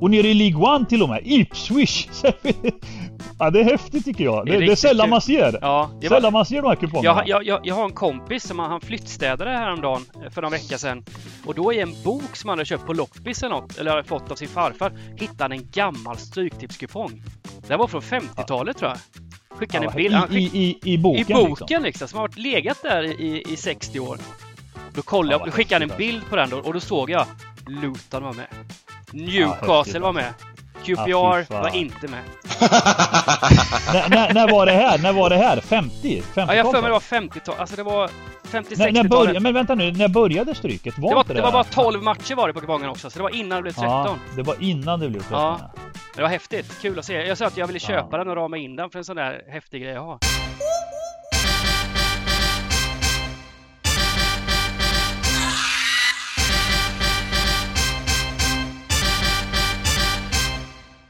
Och nere i League One till och med, Ipswich! ja det är häftigt tycker jag. Det, det är, det är sällan kul. man ser. Ja, det sällan man ser de här kupongerna. Jag, jag, jag, har en kompis som han flyttstädade häromdagen eh, för någon vecka sedan. Och då i en bok som han hade köpt på loppis eller något, eller fått av sin farfar, hittade han en gammal Stryktipskupong. Den var från 50-talet tror jag. Skickade ja, en bild. I, i, i, boken? I boken liksom, liksom som har legat där i, i 60 år. Då kollade ja, jag, skickade han en bild på den då, och då såg jag Luton var med. Newcastle var med. QPR ah, var inte med. när, när, när, var det här? När var det här? 50? 50 ja, jag för mig det var 50-tal. Alltså det var 50-60-talet. Men vänta nu, när började stryket? Var det, var, det, det var bara 12 matcher var det på kupongen också, så det var innan det blev 13. Ja, det var innan det blev 13. Ja. Det var häftigt. Kul att se. Jag sa att jag ville köpa ja. den och rama in den för en sån där häftig grej att ha.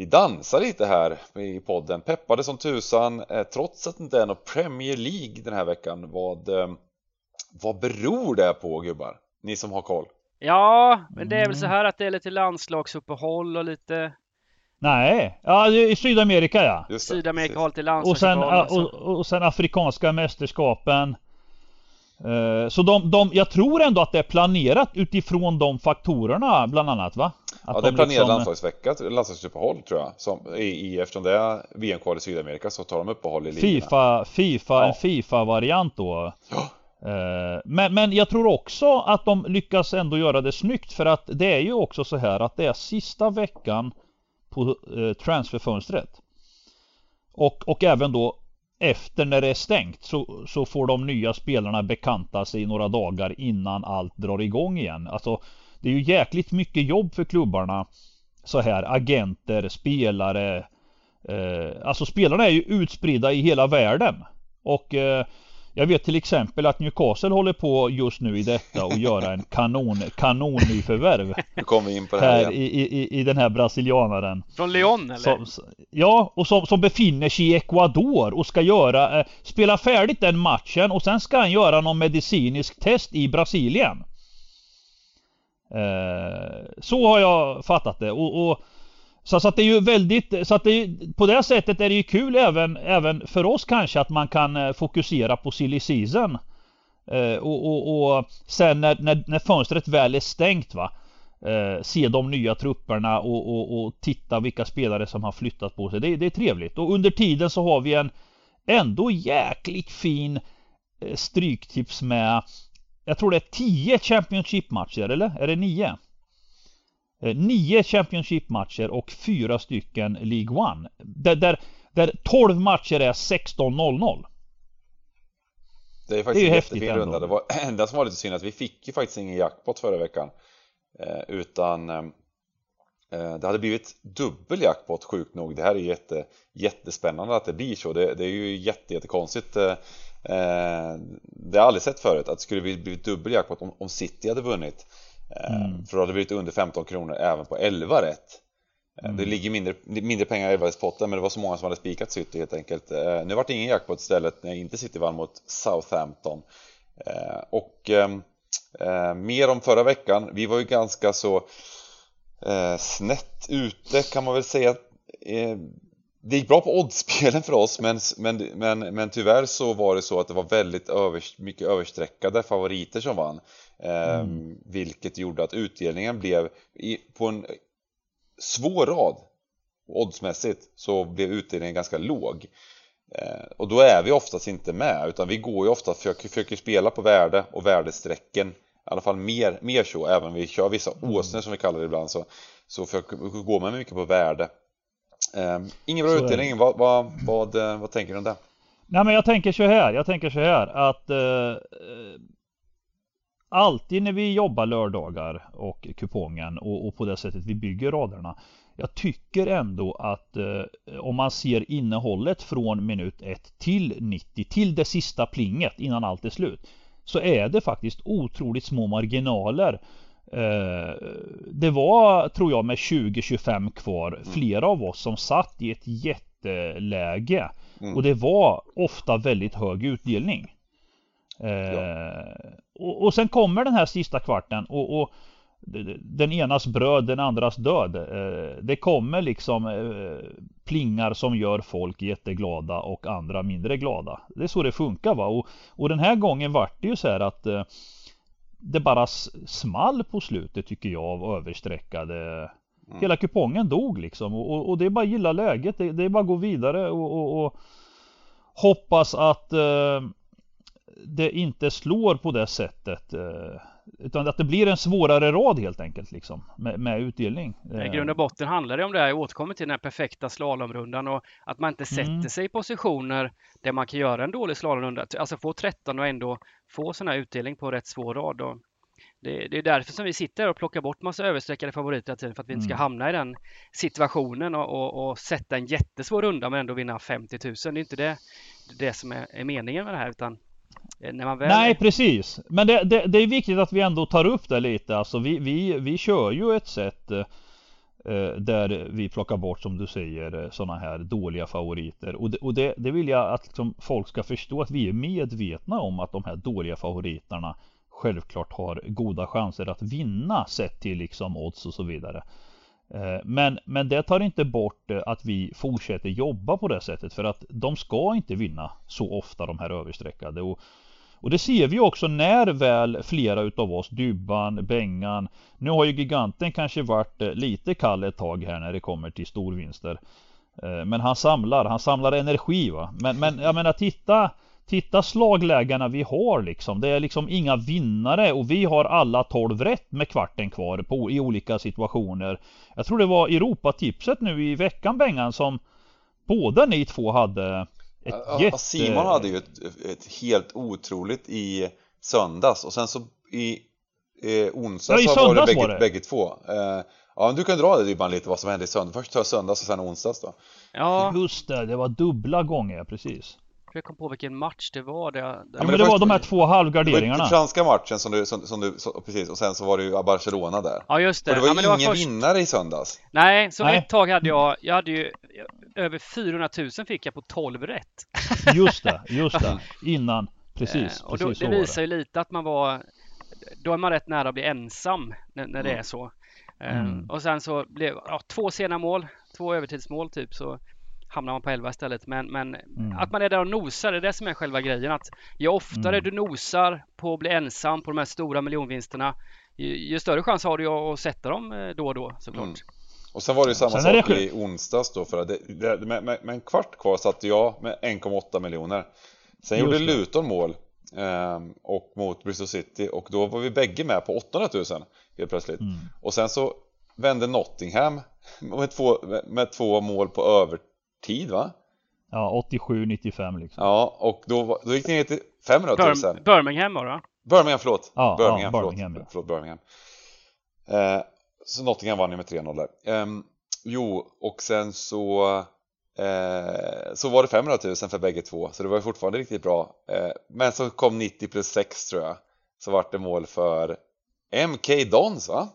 vi dansar lite här i podden, peppade som tusan eh, trots att det inte är någon Premier League den här veckan. Vad, eh, vad beror det på gubbar? Ni som har koll? Ja, men det är väl så här att det är lite landslagsuppehåll och lite Nej, ja i Sydamerika ja. Sydamerika har lite landslagsuppehåll. Och sen, och, och sen Afrikanska mästerskapen. Eh, så de, de, jag tror ändå att det är planerat utifrån de faktorerna bland annat va? Att ja, det är planerad liksom... landslagsvecka, landslagsuppehåll tror jag. Som, i, i, eftersom det är VM-kval i Sydamerika så tar de uppehåll i ligorna. Fifa, Fifa, ja. en Fifa-variant då. Ja. Eh, men, men jag tror också att de lyckas ändå göra det snyggt för att det är ju också så här att det är sista veckan på eh, transferfönstret. Och, och även då efter när det är stängt så, så får de nya spelarna bekanta sig några dagar innan allt drar igång igen. Alltså det är ju jäkligt mycket jobb för klubbarna så här agenter, spelare. Eh, alltså spelarna är ju utspridda i hela världen. Och eh, jag vet till exempel att Newcastle håller på just nu i detta och göra en kanon, kanon nyförvärv. Nu kommer vi in på det här, här i, i, i den här brasilianaren. Från Lyon eller? Som, ja, och som, som befinner sig i Ecuador och ska göra, eh, spela färdigt den matchen och sen ska han göra någon medicinsk test i Brasilien. Eh, så har jag fattat det. Och, och så, så, att det är ju väldigt, så att det är, på det sättet är det ju kul även, även för oss kanske att man kan eh, fokusera på silly season. Eh, och, och, och, sen när, när, när fönstret väl är stängt va. Eh, se de nya trupperna och, och, och, titta vilka spelare som har flyttat på sig. Det, det, är trevligt. Och under tiden så har vi en ändå jäkligt fin eh, stryktips med jag tror det är 10 Championship-matcher, eller? Är det 9? 9 eh, Championship-matcher och 4 stycken League One. Där, där, där 12 matcher är 16-0-0. Det är faktiskt det är en jättefin runda. Det var enda som var lite synd att vi fick ju faktiskt ingen jackpot förra veckan. Eh, utan eh, eh, det hade blivit dubbel jackpot sjukt nog. Det här är jätte, jättespännande att det blir så. Det, det är ju jätte, jättekonstigt. Eh, Eh, det har jag aldrig sett förut, att det skulle blivit dubbel jackpot om, om City hade vunnit. Eh, mm. För då hade det blivit under 15 kronor även på 11 rätt. Eh, mm. Det ligger mindre, mindre pengar i 11 potten men det var så många som hade spikat City helt enkelt. Eh, nu vart det ingen jackpot istället när inte City vann mot Southampton. Eh, och ehm, eh, mer om förra veckan, vi var ju ganska så snett ute kan man väl säga det gick bra på oddspelen för oss men, men, men, men tyvärr så var det så att det var väldigt övers, mycket överstreckade favoriter som vann. Eh, mm. Vilket gjorde att utdelningen blev i, på en svår rad oddsmässigt så blev utdelningen ganska låg. Eh, och då är vi oftast inte med utan vi går ju ofta försöker, försöker spela på värde och värdestrecken i alla fall mer, mer så, även om vi kör vissa mm. åsnor som vi kallar det ibland så, så försöker, går man mycket på värde Eh, ingen bra så utdelning, vad, vad, vad, vad, tänker du om det? Nej men jag tänker så här, jag tänker så här att eh, Alltid när vi jobbar lördagar och kupongen och, och, på det sättet vi bygger raderna jag tycker ändå att eh, om man ser innehållet från minut 1 till 90 till det sista plinget innan allt är slut så är det faktiskt otroligt små marginaler. Eh, det var, tror jag, med 20-25 kvar mm. flera av oss som satt i ett jätteläge. Mm. Och det var ofta väldigt hög utdelning. Eh, ja. och, och sen kommer den här sista kvarten och, och den enas bröd, den andras död. Eh, det kommer liksom plingar som gör folk jätteglada och andra mindre glada. Det är så det funkar va. Och, och den här gången vart det ju så här att det bara small på slutet tycker jag av översträckade mm. Hela kupongen dog liksom och, och, det är bara att gilla läget. Det, det är bara att gå vidare och, och, och hoppas att eh, det inte slår på det sättet. Eh, utan att det blir en svårare rad helt enkelt liksom med, med utdelning. I grund och botten handlar det om det här, jag återkommer till den här perfekta slalomrundan och att man inte sätter mm. sig i positioner där man kan göra en dålig slalomrunda. Alltså få 13 och ändå få sån här utdelning på rätt svår rad. Och det, det är därför som vi sitter och plockar bort massa översträckade favoriter tiden för att vi inte ska mm. hamna i den situationen och, och, och, sätta en jättesvår runda men ändå vinna 50 000. Det är inte det, det som är, är meningen med det här utan Eh, Eh, väl... Nej precis. Men det, det, det, är viktigt att vi ändå tar upp det lite. Alltså vi, vi, vi kör ju ett sätt eh, eh där vi plockar bort som du säger eh, sådana här dåliga favoriter. Och, det, och det, det vill jag att liksom, folk ska förstå att vi är medvetna om att de här dåliga favoriterna självklart har goda chanser att vinna sett till liksom odds och så vidare. Eh, men, men det tar inte bort eh, att vi fortsätter jobba på det sättet för att de ska inte vinna så ofta de här överstreckade. Och, och det ser vi också när väl flera utav oss, Dybban, Bengan, nu har ju giganten kanske varit eh, lite kall ett tag här när det kommer till storvinster. Men han samlar, han samlar energi va. Men, men jag menar titta Titta slaglägarna vi har liksom. Det är liksom inga vinnare och vi har alla 12 rätt med kvarten kvar på, i olika situationer. Jag tror det var Europatipset nu i veckan Bengan som båda ni två hade ett ja, jätte... Simon hade ju ett, ett, helt otroligt i söndags och sen så i eh, onsdags ja, i var det bägge, var det. bägge två. Eh, ja, du kan dra det Dybban lite vad som hände i söndags. Först tar söndags och sen onsdags då. Ja, just det. Det var dubbla gånger precis. Jag kom på vilken match det var. Det, det... Ja, men det, det var de här två halvgarderingarna. Det var franska matchen som du, som, som du så, precis, och sen så var det ju Barcelona där. Ja, just det. Och det var ja, ju ingen var först... vinnare i söndags. Nej, så Nej. ett tag hade jag, jag hade ju över 400 000 fick jag på 12 rätt. Just det, just det. Innan, precis. Eh, och då, precis det visar ju lite att man var, då är man rätt nära att bli ensam när, när det mm. är så. Eh, mm. Och sen så blev ja, två sena mål, två övertidsmål typ så hamnar man på 11 istället. Men, men mm. att man är där och nosar, det är det som är själva grejen. Att ju oftare mm. du nosar på att bli ensam på de här stora miljonvinsterna, ju, ju större chans har du att sätta dem eh, då och då såklart. Mm. Och sen var det ju samma sak det... i onsdags då för att det, det, med, med, med, en kvart kvar satte jag med 1,8 miljoner. Sen Just gjorde det. Luton mål eh, och mot Bristol City och då var vi bägge med på 800 000 helt plötsligt. Mm. Och sen så vände Nottingham med två, med två mål på över tid va? Ja, 87-95 liksom. Ja, och då, då gick det ner till 500 000. Bir Birmingham var det Birmingham, förlåt. Ja, Birmingham, ja, Birmingham, förlåt. Ja. förlåt Birmingham. Eh, så Nottingham vann ju med 3-0 där. Eh, jo, och sen så eh, så var det 500 000 för bägge två, så det var ju fortfarande riktigt bra. Eh, men så kom 90 plus 6 tror jag. Så vart det mål för MK Dons va?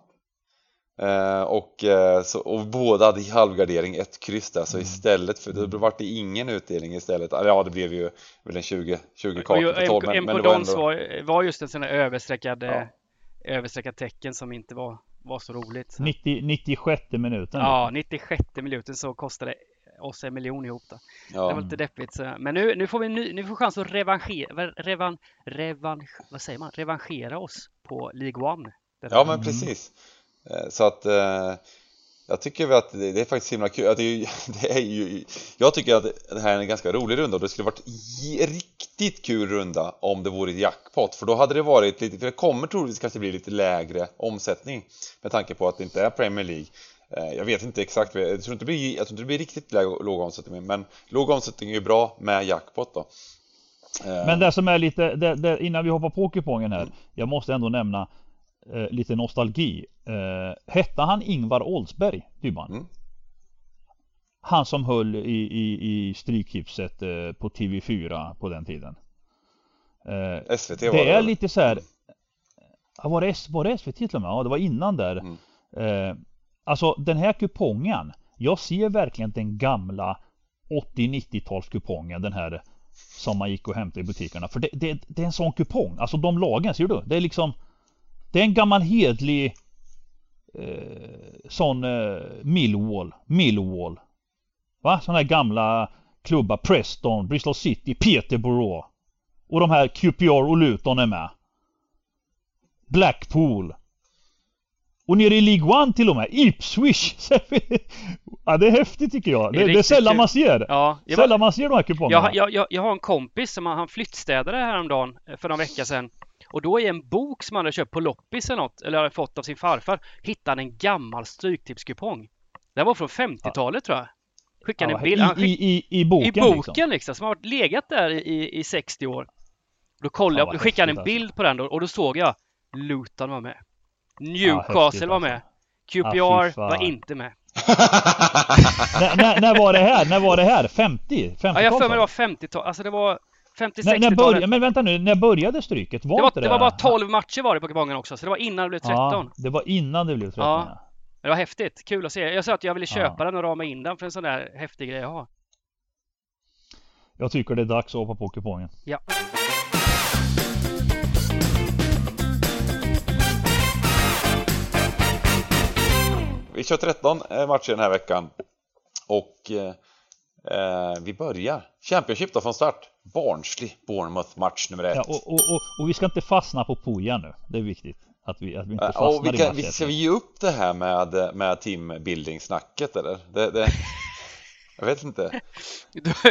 Eh, och, eh, så, och båda hade halvgardering, ett kryss där, så mm. istället för, då vart det ingen utdelning istället. Ja, det blev ju väl en 20, 20 kartor på 12. Men, men det var, ändå... var, var just en sån här översträckad, ja. Eh, översträckad tecken som inte var, var så roligt. 90, 96 minuten. Ja, 96 minuten så kostade oss en miljon ihop då. Ja. Det var lite deppigt. Så. Men nu, nu får vi ny, nu får chans att revanschera, revan, revan, vad säger man? revanschera oss på League One. Ja, men precis. Eh, så att eh, jag tycker att det är faktiskt himla kul. Det är, det är ju, jag tycker att det här är en ganska rolig runda och det skulle varit riktigt kul runda om det vore jackpot för då hade det varit lite, för det kommer troligtvis kanske bli lite lägre omsättning med tanke på att det inte är Premier League. Eh, jag vet inte exakt, jag tror inte det blir, jag tror inte det blir riktigt låg omsättning men låg omsättning är ju bra med jackpot då. Men det som är lite, det, det, innan vi hoppar på kupongen här, jag måste ändå nämna eh, lite nostalgi. Eh, hette han Ingvar Oldsberg, Dybban? Mm. Han som höll i, i, i Stryktipset eh, på TV4 på den tiden. Eh, SVT var det. Det är lite så här. Var det, var det SVT till och med? Ja, det var innan där. Mm. Eh, alltså den här kupongen. Jag ser verkligen den gamla 80-90-talskupongen. Den här som man gick och hämtade i butikerna. För det, det, det, är en sån kupong. Alltså de lagen, ser du? Det är liksom Det är en gammal hedlig eh, Sån eh, Millwall. Millwall. Va? Sådana här gamla klubbar. Preston, Bristol City, Peterborough. Och de här QPR och Luton är med. Blackpool. Och nere i League One till och med. Ipswich. ja, det är häftigt tycker jag. Det, det är, det är sällan man ser. Ja, jag sällan man ser de här kupongerna. Jag, jag, jag har en kompis som han flyttstädade häromdagen eh, för några veckor sedan. Och då i en bok som han hade köpt på loppis eller något, eller fått av sin farfar, hittade han en gammal stryktipskupong. Den var från 50-talet tror jag. Skickade ja, en bild. I, i, i, boken? I boken liksom, liksom som har legat där i, i 60 år. Då kollade ja, jag, då skickade han en bild alltså. på den då, och då såg jag Luton var med. Newcastle ja, var med. QPR ja, var inte med. när, när, när, var det här? När var det här? 50? 50 ja, jag för mig det var 50-tal. Alltså det var 50-60-talet. Men vänta nu, när började stryket? Var det, var, det, det var bara 12 matcher var det på kupongen också, så det var innan det blev 13. Ja, det var innan det blev 13. Ja. Det var häftigt, kul att se. Jag sa att jag ville köpa ja. den och rama in den för en sån där häftig grej att ha. Jag tycker det är dags att hoppa på kupongen. Ja. Vi kör 13 eh, matcher den här veckan. Och eh, eh, vi börjar Championship då från start. Barnsley, Bournemouth match nummer ett. Ja, och, och, och, och, vi ska inte fastna på Poja nu. Det är viktigt. Att vi, att vi inte fastnar och vi kan, i Ska vi ge upp det här med, med teambuilding-snacket eller? Det, det, jag vet inte.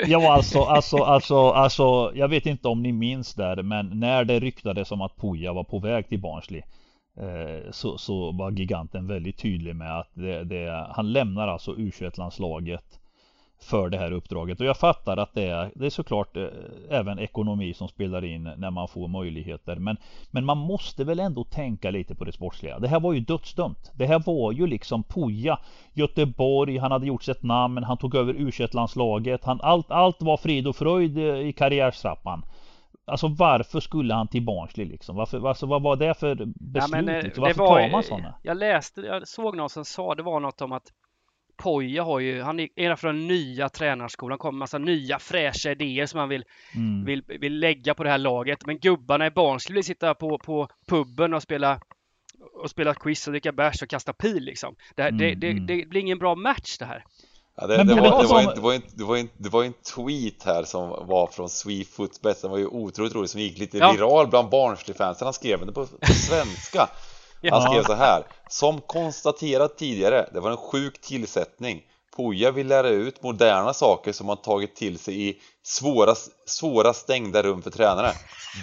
ja alltså, alltså, alltså, alltså, jag vet inte om ni minns där, men när det ryktades om att Poja var på väg till Barnsley Eh, så, så var giganten väldigt tydlig med att det, det, han lämnar alltså U21-landslaget för det här uppdraget och jag fattar att det är, det är såklart eh, även ekonomi som spelar in när man får möjligheter men, men man måste väl ändå tänka lite på det sportsliga. Det här var ju dödsdömt. Det här var ju liksom Poja, Göteborg, han hade gjort sig ett namn, han tog över U21-landslaget, allt, allt var frid och fröjd eh, i karriärstrappan. Alltså varför skulle han till Barnsley liksom? Varför, alltså, vad var det för beslut? Ja, men, eh, liksom? Varför var, tar man sådana? Jag läste, jag såg någon som sa, det var något om att Poja har ju, han är från den nya tränarskolan, kommer massa nya fräscha idéer som han vill, mm. vill, vill lägga på det här laget. Men gubbarna i Barnsley vill sitta på, på puben och spela och spela quiz och dricka bärs och kasta pil liksom. Det, mm, det, det, mm. det, blir ingen bra match det här. Ja, det, det, var, det, var en, det, var en, det, var en, det var en tweet här som var från Swefootbet, den var ju otroligt rolig, som gick lite ja. viral bland Barnsley-fansen. Han skrev den på, på svenska. Han skrev så här. Som konstaterat tidigare, det var en sjuk tillsättning. Poja vill lära ut moderna saker som han tagit till sig i svåra, svåra stängda rum för tränare.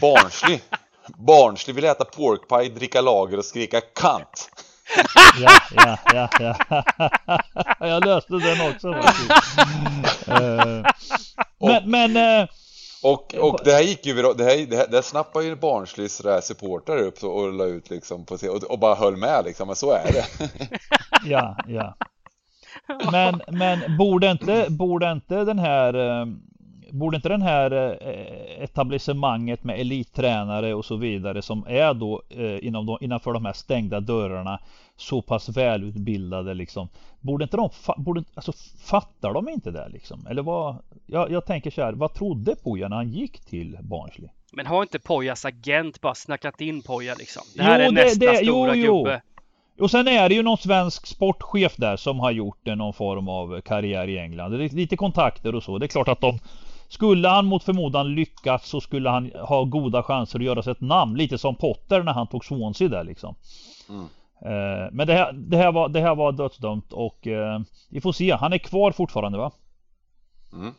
Barnsley Barnsley vill äta porkpie, dricka lager och skrika kant. Ja, ja, ja, ja. Jag löste den också faktiskt. Uh, men, men uh, och, och det här gick ju det här, det här, det här snappade ju Barnsleys supportrar upp och la ut liksom på och, och bara höll med liksom, men så är det. ja, ja. Men, men borde inte, borde inte den här eh, Borde inte den här eh, etablissemanget med elittränare och så vidare som är då eh, inom de, innanför de här stängda dörrarna så pass välutbildade liksom. Borde inte de, borde, alltså fattar de inte det liksom? Eller vad? Jag, jag tänker så här, vad trodde Poja när han gick till Barnsley? Men har inte Pojas agent bara snackat in Poja liksom? Det här jo, är nästa det, stora jo, gubbe. Och sen är det ju någon svensk sportchef där som har gjort någon form av karriär i England. Det är lite kontakter och så. Det är klart att de skulle han mot förmodan lyckas så skulle han ha goda chanser att göra sig ett namn. Lite som Potter när han tog Swansea där liksom. Mm. Eh, men det här, det, här var, det här var dödsdömt och eh, vi får se. Han är kvar fortfarande va? Mm.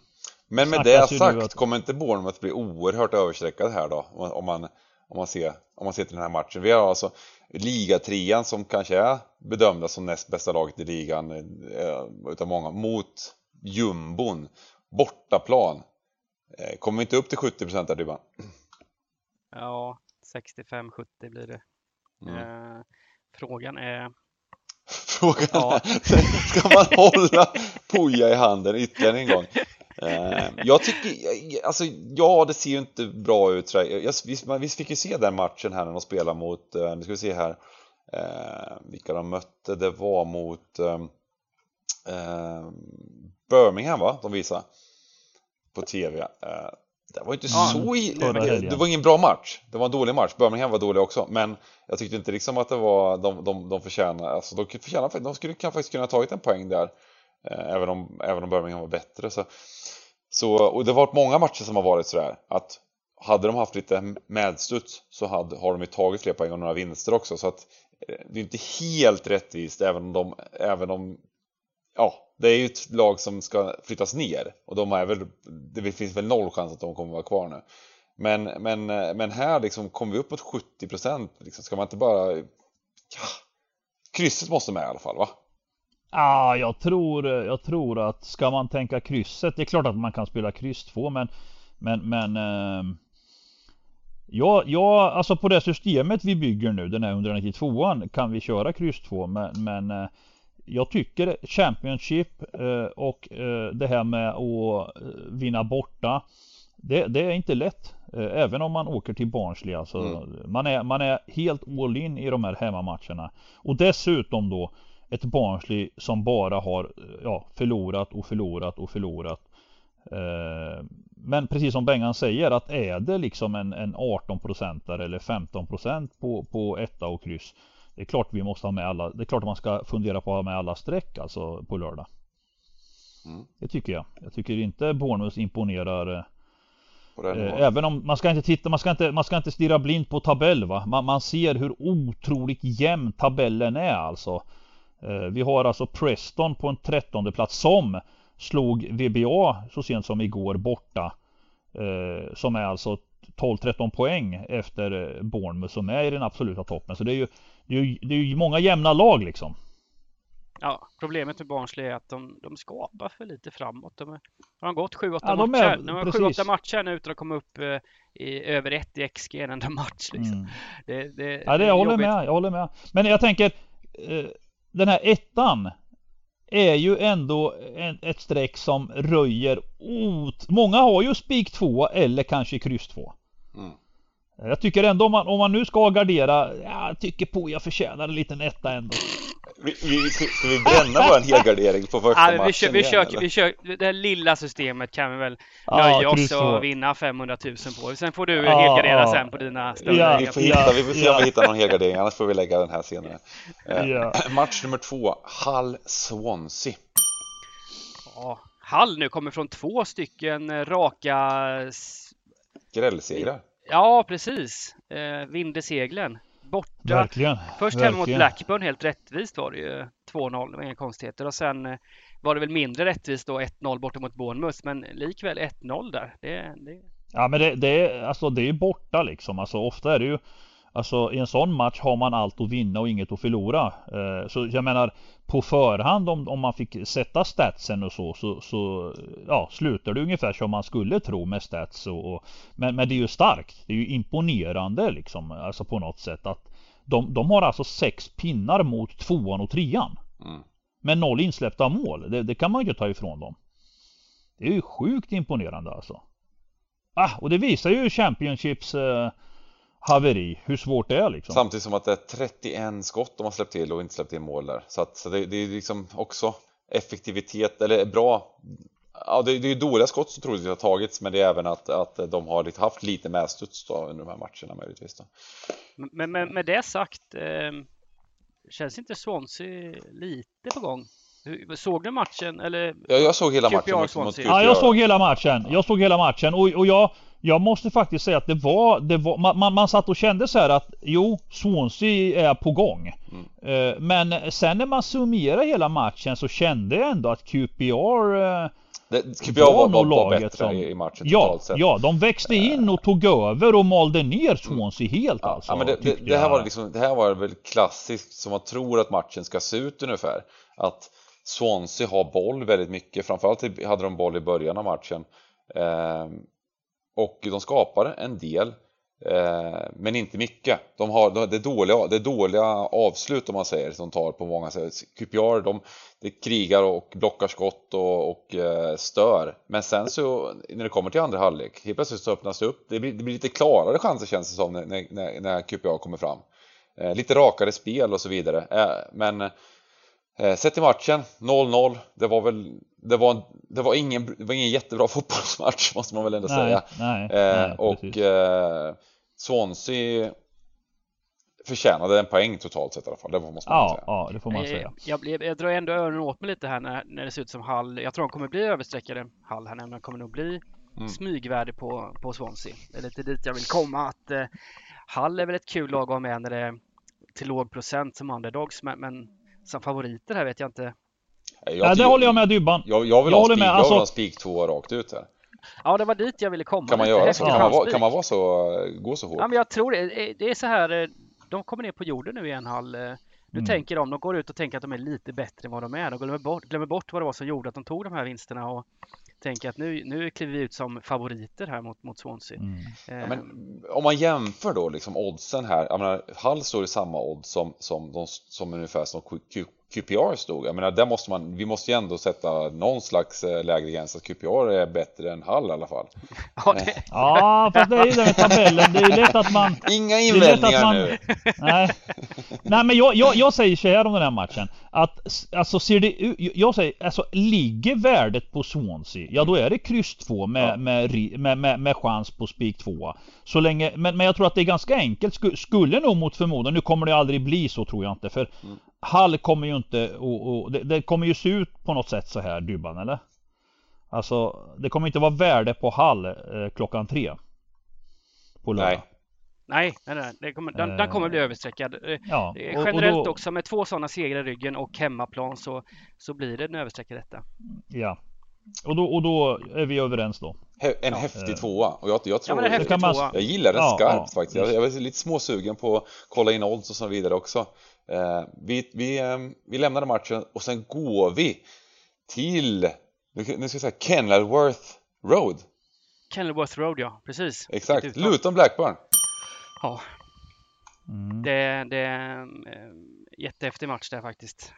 Men med det sagt att... kommer inte Bournemouth bli oerhört överstreckad här då? Om man, om man, ser, om man ser till den här matchen. Vi har alltså ligatrian som kanske är bedömda som näst bästa laget i ligan eh, utav många mot jumbon bortaplan Eh, kommer inte upp till 70 procent där Dybban? Ja, 65-70 blir det. Mm. Eh, frågan är... Frågan ja. är, ska man hålla poja i handen ytterligare en gång. Eh, jag tycker, alltså ja det ser ju inte bra ut. Vi fick ju se den matchen här när de spelade mot, eh, nu ska vi se här, eh, vilka de mötte, det var mot eh, Birmingham va, de visade på TV. Det var inte ja, så... I, det, det var ingen bra match. Det var en dålig match. Birmingham var dålig också. Men jag tyckte inte liksom att det var... De, de, de förtjänar... Alltså de förtjänar... De skulle kan faktiskt kunna ha tagit en poäng där. Eh, även, om, även om Birmingham var bättre. Så, så, och det har varit många matcher som har varit sådär. Att hade de haft lite medstuds så hade, har de ju tagit fler poäng och några vinster också. Så att eh, det är inte helt rättvist även om de... Även om ja, det är ju ett lag som ska flyttas ner och de är väl, det finns väl noll chans att de kommer vara kvar nu. Men, men, men här liksom kommer vi upp mot 70 procent, liksom, ska man inte bara, ja, krysset måste med i alla fall va? Ja, ah, jag tror, jag tror att ska man tänka krysset, det är klart att man kan spela kryss 2 men, men, men eh, Ja, ja, alltså på det systemet vi bygger nu, den här 192an, kan vi köra kryss 2 men, men eh, jag tycker Championship eh, och eh, det här med att eh, vinna borta det, det, är inte lätt. Även om man åker till Barnsley alltså, mm. man, är, man är helt all in i de här hemmamatcherna. Och dessutom då Ett Barnsley som bara har ja, förlorat och förlorat och förlorat. Men precis som Bengan säger att är det liksom en, en 18% eller 15% på, på etta och kryss det är klart vi måste ha med alla. Det är klart att man ska fundera på att ha med alla streck alltså på lördag. Mm. Det tycker jag. Jag tycker inte Bournemouth imponerar. Eh, även om man ska inte titta, man ska inte, man ska inte stirra blint på tabell va. Man, man ser hur otroligt jämn tabellen är alltså. Eh, vi har alltså Preston på en trettonde plats som slog VBA så sent som igår borta. Eh, som är alltså 12-13 poäng efter Bournemouth som är i den absoluta toppen. Så det är ju det är ju, det är ju många jämna lag liksom. Ja, problemet med Barnsley är att de, de skapar för lite framåt. De, de har gått 7-8 ja, matcher. Är, de har 7-8 matcher nu utan att komma upp eh, i över 1 i XG en enda match. Liksom. Mm. Det, det, ja, det, jag håller med. Jag håller med. Men jag tänker eh, den här ettan är ju ändå en, ett streck som röjer ot... Många har ju spik 2 eller kanske kryss 2. Mm. Jag tycker ändå om man, om man nu ska gardera, jag tycker på jag förtjänar en liten etta ändå. Vi, vi, ska, vi bränna vår helgardering på första ja, matchen vi kör, vi, igen, kör, vi kör, det här lilla systemet kan vi väl nöja oss och vinna 500 000 på. Sen får du ja, helgardera ja. sen på dina större ja, vi, får hitta, vi får se om vi hittar någon helgardering, annars får vi lägga den här senare. Eh, match nummer två, Hull Swansea. Ja, Hull nu kommer från två stycken raka Grällsegrar. Ja, precis. Eh, Vindeseglen. Borta. Verkligen. Först hemma mot Blackburn, helt rättvist var det ju. 2-0, det inga konstigheter. Och sen eh, var det väl mindre rättvist då 1-0 borta mot Bournemouth. Men likväl 1-0 där. Det, det... Ja men det, det, alltså, det är borta liksom. Alltså ofta är det ju Alltså i en sån match har man allt att vinna och inget att förlora. Eh, så jag menar på förhand om, om man fick sätta statsen och så, så, så ja, slutar det ungefär som man skulle tro med stats och, och men, men det är ju starkt. Det är ju imponerande liksom, alltså på något sätt att de, de har alltså sex pinnar mot tvåan och trean. Mm. Med noll insläppta mål. Det, det, kan man ju inte ta ifrån dem. Det är ju sjukt imponerande alltså. Ah, och det visar ju Championships eh, haveri, hur svårt det är liksom. Samtidigt som att det är 31 skott de har släppt till och inte släppt in mål där. Så att så det, det är liksom också effektivitet, eller bra Ja, det, det är dåliga skott som troligtvis har tagits men det är även att, att de har haft lite medstuds under de här matcherna möjligtvis. Då. Men, men med det sagt, eh, känns inte Swansea lite på gång? Såg du matchen eller? Ja, jag såg hela matchen mot, mot Ja, jag såg hela matchen. Jag såg hela matchen och, och jag jag måste faktiskt säga att det var, det var man, man, man satt och kände så här att jo, Swansea är på gång. Mm. Uh, men sen när man summerar hela matchen så kände jag ändå att QPR uh, det, QPR var, var, var bättre som, i matchen ja, totalt sett. Ja, de växte in och tog över och malde ner Swansea mm. helt ja, alltså. Ja, men det, det, det här var liksom, det här var väl klassiskt som man tror att matchen ska se ut ungefär. Att Swansea har boll väldigt mycket, framförallt hade de boll i början av matchen. Eh, och de skapar en del Eh, men inte mycket. De har det dåliga, det dåliga avslut om man säger som tar på många sätt. QPR de, de krigar och blockar skott och, och eh, stör. Men sen så när det kommer till andra halvlek, helt plötsligt så öppnas det upp. Det blir, det blir lite klarare chanser känns det som när, när, när QPR kommer fram. Eh, lite rakare spel och så vidare. Eh, men eh, sett till matchen, 0-0. Det var väl det var, det var, ingen, det var ingen jättebra fotbollsmatch måste man väl ändå nej, säga. Nej, nej, och Swansea förtjänade en poäng totalt sett i alla fall. Det måste man ja, säga. Ja, det får man säga. Jag, jag, jag drar ändå öronen åt mig lite här när, när det ser ut som Hall. Jag tror de kommer bli överstreckade Hall här, men de kommer nog bli mm. smygvärde på, på Swansea. Det är lite dit jag vill komma. Att eh, Hall är väl ett kul lag att ha med när det är till låg procent som underdogs, men, men som favoriter här vet jag inte. Jag, ja, det håller jag med Dybban. Jag, jag vill jag ha spik, med, jag vill ha alltså... spik två rakt ut här. Ja, det var dit jag ville komma. Kan man göra så? Kan man, vara, kan man vara så, gå så hårt? Ja, men jag tror det. Det är så här, eh, de kommer ner på jorden nu i en halv. Eh, nu mm. tänker de, de går ut och tänker att de är lite bättre än vad de är. De glömmer bort, glömmer bort vad det var som gjorde att de tog de här vinsterna och tänker att nu, nu kliver vi ut som favoriter här mot, mot Swansea. Mm. Ja, men om man jämför då liksom oddsen här, jag menar, Hull står i samma odds som, som, de, som ungefär som QPR stod. Jag menar, där måste man, vi måste ju ändå sätta någon slags eh, lägre gräns att QPR är bättre än Hall i alla fall. Ja, det... ja fast det är ju det med tabellen. Det är ju lätt att man... Inga invändningar man... nu. Nej. Nej, men jag, jag, jag säger så här om den här matchen. Att alltså ser det ut... Jag säger alltså ligger värdet på Swansea, ja då är det kryss 2 med, ja. med, med, med, med chans på spik 2. Så länge, men, men jag tror att det är ganska enkelt. Skulle nog mot förmodan, nu kommer det aldrig bli så tror jag inte. För mm. Hall kommer ju inte och, och det, det, kommer ju se ut på något sätt så här Dybban eller? Alltså det kommer inte vara värde på Hall eh, klockan tre. På lördag. Nej. Nej, nej, nej. Det kommer, den, den kommer bli eh, överstreckad. Eh, ja, och, Generellt och då, också med två sådana segrar i ryggen och hemmaplan så, så blir det en överstreckad detta. Ja. Och då, och då är vi överens då. En ja. häftig tvåa och jag, jag tror ja, jag, man... jag gillar den ja, skarpt faktiskt. Jag, jag är lite småsugen på att kolla in odds och så vidare också. Eh, vi, vi, eh, vi lämnade matchen och sen går vi till, nu ska jag säga Kenilworth Road. Kenilworth Road ja, precis. Exakt, Luton Blackburn. Ja. Mm. Det, det är en eh, jättehäftig match där faktiskt.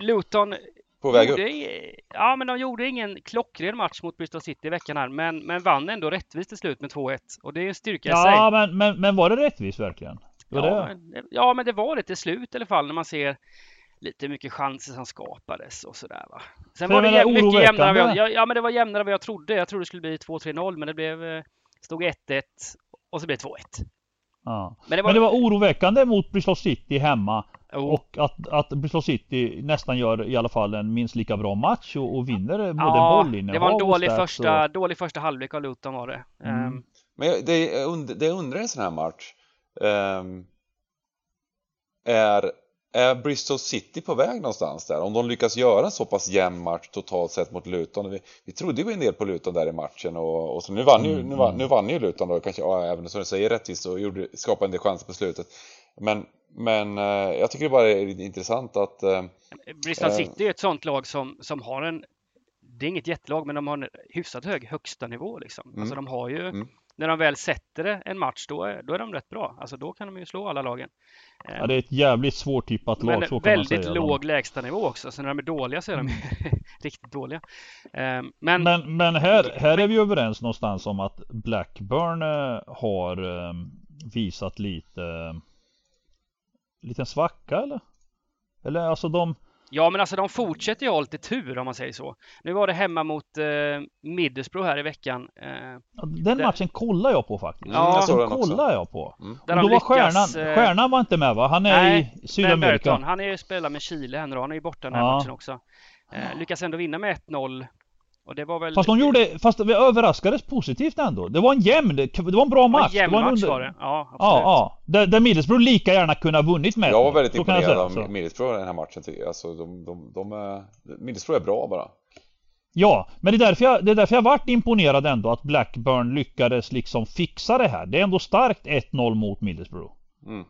Luton på väg gjorde, upp? Ja, men de gjorde ingen klockren match mot Bristol City i veckan här, men, men vann ändå rättvist till slut med 2-1. Och det är en styrka ja, i sig. Ja, men, men, men var det rättvist verkligen? Var ja, men, ja, men det var det till slut i alla fall när man ser lite mycket chanser som skapades och sådär va. Sen För var det jäm, mycket jämnare jag, ja, men det var jämnare än vad jag trodde. Jag trodde det skulle bli 2-3-0 men det blev eh, stod 1-1 och så blev det 2-1. Ja. Men, det var... men det var oroväckande mot Bristol City hemma. Oh. Och att, att Bristol City nästan gör i alla fall en minst lika bra match och, och vinner både ja, bollinnehav Det var en dålig första, och... dålig första halvlek av Luton var det. Mm. Um... Men det, det undrar en sån här match um, är, är Bristol City på väg någonstans där? Om de lyckas göra en så pass jämn match totalt sett mot Luton. Vi, vi trodde ju en del på Luton där i matchen och, och så nu vann ju, nu vann, nu vann ju Luton då kanske, ja, även som du säger rättvist och gjorde, skapade en del chanser på slutet. Men, men eh, jag tycker det bara är intressant att eh, Bristol eh, City är ett sånt lag som, som har en det är inget jättelag men de har en hyfsat hög högsta nivå liksom. Alltså, mm. Alltså de har ju mm när de väl sätter det en match då är, då är de rätt bra. Alltså då kan de ju slå alla lagen. Ja, det är ett jävligt svårtippat lag Men så kan väldigt man säga. låg lägstanivå också. Så när de är dåliga så är de riktigt dåliga. Ehm, men, men, men här, här är vi överens någonstans om att Blackburn eh, har ehm, visat lite liten svacka eller? Eller alltså de Ja, men alltså de fortsätter ju ha lite tur om man säger så. Nu var det hemma mot eh, Middlesbrough här i veckan. Eh, den där... matchen kollar jag på faktiskt. Ja, den, den kollar jag på. Mm. Och då var stjärnan, eh... stjärnan var inte med va? Han är Nej, i Sydamerika. Han är ju spelar med Chile här nu Han är ju borta den här ja. matchen också. Eh, lyckas ändå vinna med 1-0 och det var väl... Fast de gjorde, fast vi överraskades positivt ändå. Det var en jämn, det var en bra match. En jämn det var match under... var det, ja absolut. Ja, ja. Där, där Middlesbrough lika gärna kunde ha vunnit med. Jag var väldigt imponerad av Middlesbrough i den här matchen tycker jag. Alltså de, de, de är... Middlesbrough är bra bara. Ja, men det är, därför jag, det är därför jag varit imponerad ändå att Blackburn lyckades liksom fixa det här. Det är ändå starkt 1-0 mot Middlesbrough. Mm.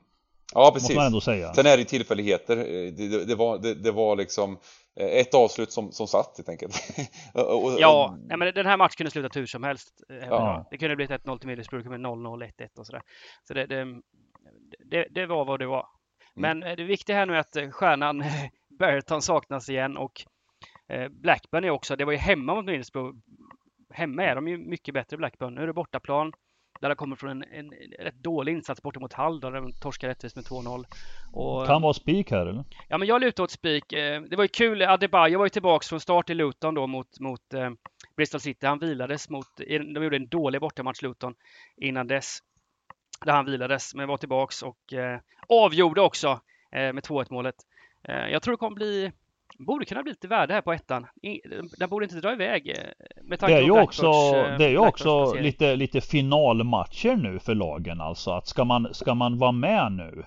Ja, precis. Måste man ändå säga. Sen är det tillfälligheter. Det, det, det var, det, det, var liksom eh, ett avslut som, som satt helt enkelt. och, och, ja, nej, men den här matchen kunde sluta hur som helst. Eh, ja. Det kunde blivit 1-0 till Middlesbrough, det kunde 0-0, 1-1 och sådär. Så det, det, det, var vad det var. Mm. Men det viktiga här nu är att stjärnan Berton saknas igen och Blackburn är också, det var ju hemma mot Middlesbrough. Hemma är de ju mycket bättre Blackburn. Nu är det bortaplan. Där det kommer från en, en, rätt dålig insats borta mot Hall där de torskar rättvist med 2-0. Och, kan vara spik här eller? Ja men jag lutar åt spik. Eh, det var ju kul, Adebayo var ju tillbaks från start i Luton då mot, mot eh, Bristol City. Han vilades mot, de gjorde en dålig bortamatch Luton innan dess. Där han vilades, men var tillbaks och eh, avgjorde också med 2-1 målet. Jag tror det kommer bli borde kunna bli lite värde här på ettan. Den borde inte dra iväg. Eh, med tanke det är ju också, eh, det är ju också lite, lite finalmatcher nu för lagen alltså. Att ska man, ska man vara med nu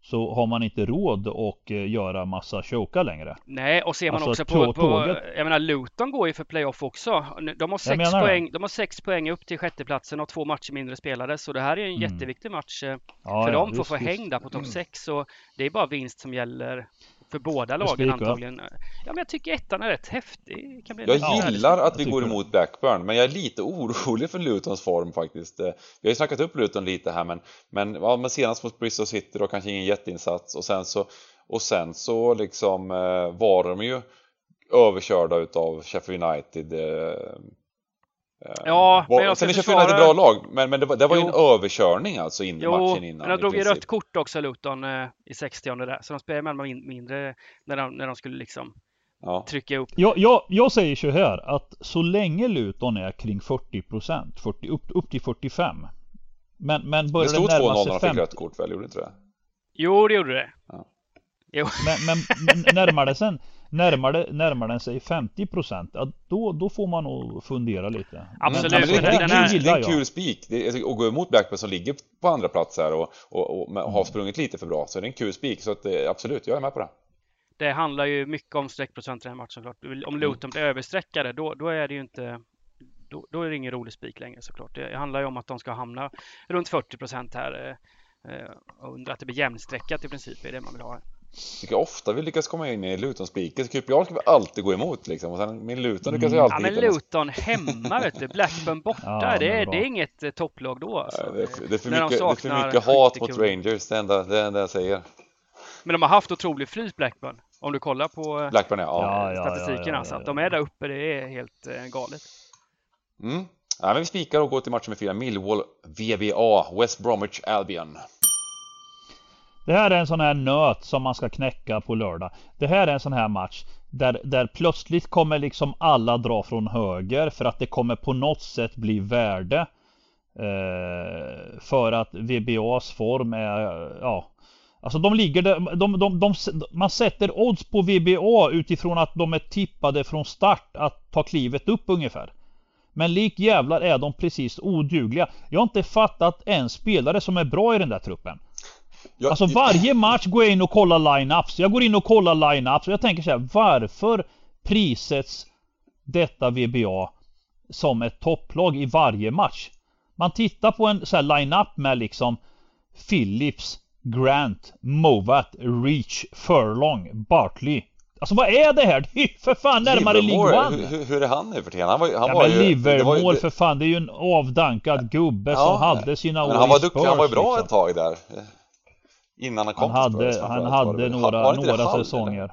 så har man inte råd att eh, göra massa choka längre. Nej, och ser man alltså, också på, på, jag menar Luton går ju för playoff också. De har sex poäng, de har sex poäng upp till sjätteplatsen och två matcher mindre spelade. Så det här är en mm. jätteviktig match för ja, dem för att få häng där på topp 6. Mm. det är bara vinst som gäller för båda lagen antagligen. Ja, men jag tycker ettan är rätt häftig. jag gillar att vi går emot Blackburn, men jag är lite orolig för Lutons form faktiskt. Vi har ju snackat upp Luton lite här, men, men, ja, men senast mot Bristol City då kanske ingen jätteinsats och sen så, och sen så liksom eh, var de ju överkörda utav Sheffield United eh, Eh, ja, var, men jag sen är Sheffield United bra lag, men, men det var, det var ju en överkörning alltså in jo, matchen innan. men de drog ju rött kort också Luton eh, i 60 där, så de spelade med min, mindre när de, när de skulle liksom ja. trycka upp. Jag, jag, jag säger så här att så länge Luton är kring 40 40, upp, upp till 45. Men, men börjar det, närma sig 50. Det stod 2-0 när de fick rött kort väl, gjorde det inte det? Jo, det gjorde det. Ja. Jo. Men, men, men närmar det sen Närmar, det, närmar den sig 50 ja, då, då får man nog fundera lite. Absolut. Men, men det, det, det, det är en kul spik. Att gå emot Blackburn som ligger på andra plats här och, och, och har mm. sprungit lite för bra. Så det är en kul spik. Så att, absolut, jag är med på det. Det handlar ju mycket om streckprocent i den här matchen såklart. Om mm. Luton blir överstreckade, då, då är det ju inte då, då, är det ingen rolig spik längre såklart. Det handlar ju om att de ska hamna runt 40 procent här. Eh, eh under att det blir jämnstreckat i princip, är det man vill ha. Tycker ofta vi lyckas komma in i Luton-spiken. QPR ska vi alltid gå emot liksom. Och sen min Luton lyckas vi alltid Ja men Luton hemma vet du. Blackburn borta. Ja, det, är, det är inget eh, topplag då alltså. det, är för, det, är för mycket, de det är för mycket hat mot Rangers. Det enda, det enda jag säger. Men de har haft otrolig flyt Blackburn. Om du kollar på eh, Blackburn, ja. statistiken ja, ja, alltså. Att de är där uppe, det är helt eh, galet. Mm. Ja, men vi spikar och går till matchen med fyra. Millwall, VBA, West Bromwich Albion. Det här är en sån här nöt som man ska knäcka på lördag. Det här är en sån här match där, där plötsligt kommer liksom alla dra från höger för att det kommer på något sätt bli värde. Eh, för att VBAs form är, ja. Alltså de ligger där, de, de, de, man sätter odds på VBA utifrån att de är tippade från start att ta klivet upp ungefär. Men lik jävlar är de precis odugliga. Jag har inte fattat en spelare som är bra i den där truppen. Jag, alltså varje match går jag in och kollar line-ups. Jag går in och kollar line-ups och jag tänker så här, varför prissätts detta VBA som ett topplag i varje match? Man tittar på en så line-up med liksom Phillips, Grant, Movat, Reach, Furlong, Bartley. Alltså vad är det här? Det är ju för fan närmare League One! Hur, hur, är han nu för tiden? Han var, han ja, var men ju, Livermore ju, för fan, det är ju en avdankad gubbe ja, som hade sina år han var duktig, han var ju bra liksom. ett tag där. Innan han kom han hade, Spurs, han hade några, några Hall, säsonger.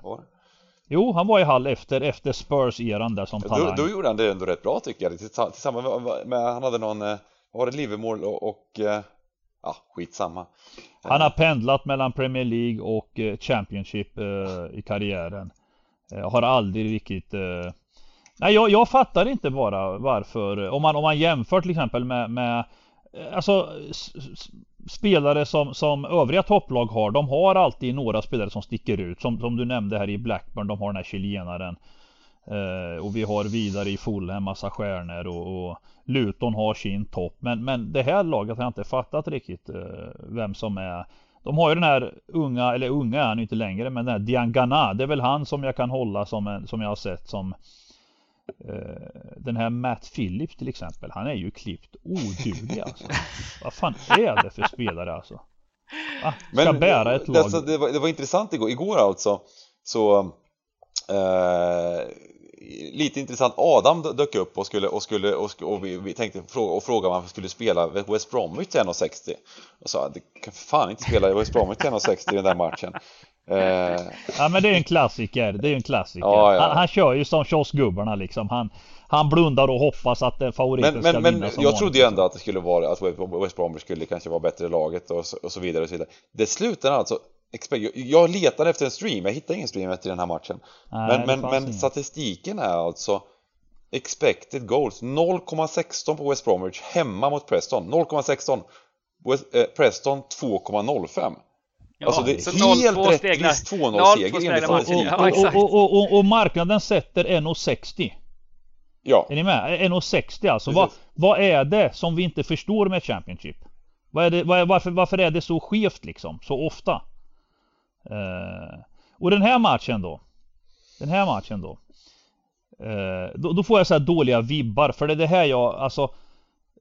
Jo, han var i Hall efter, efter Spurs-eran där som talang. Då, då gjorde han det ändå rätt bra tycker jag. Tillsammans med, med han hade någon, eh, var det Liverpool och, och eh, ja, skitsamma. Han har pendlat mellan Premier League och eh, Championship i karriären. Har aldrig riktigt Nej, jag, jag fattar inte bara varför. Om man, om man jämför till exempel med, med Alltså spelare som, som övriga topplag har. De har alltid några spelare som sticker ut. Som, som du nämnde här i Blackburn. De har den här chilenaren. Eh, och vi har vidare i Fulham massa stjärnor och, och Luton har sin topp. Men, men det här laget har jag inte fattat riktigt eh, vem som är. De har ju den här unga, eller unga är han inte längre, men den här Diangana. Det är väl han som jag kan hålla som en, som jag har sett som den här Matt Phillips till exempel, han är ju klippt oduglig alltså. Vad fan är det för spelare alltså? Ah, ska Men, bära ett lag. Alltså, det, var, det var intressant igår, igår alltså så eh, lite intressant, Adam dök upp och skulle och, skulle, och, och vi, vi, tänkte fråga, och fråga om han skulle spela West Bromwich till 1,60 och sa det kan fan inte spela West Bromwich till 1,60 i den där matchen eh... Ja men det är en klassiker, det är en klassiker. Ja, ja. Han, han, kör ju som kioskgubbarna liksom. Han, han blundar och hoppas att eh, favoriten men, ska men, vinna Men jag trodde ju ändå att det skulle vara att West Bromwich skulle kanske vara bättre laget och så, och så vidare och så vidare. Det slutar alltså jag letade efter en stream, jag hittade ingen stream efter den här matchen. Nej, Men, men, men statistiken är alltså Expected goals. 0,16 på West Bromwich hemma mot Preston. 0,16 eh, Preston 2,05 Ja, alltså det är helt rättvist 2-0 seger enligt statistiken och, och, och, och, marknaden sätter 1,60 Ja Är ni med? 1,60 alltså vad, vad är det som vi inte förstår med Championship? Vad är det, varför, varför är det så skevt liksom, så ofta? Eh, och den här matchen då. Den här matchen då. Eh, då, då, får jag så dåliga vibbar för det är det här jag alltså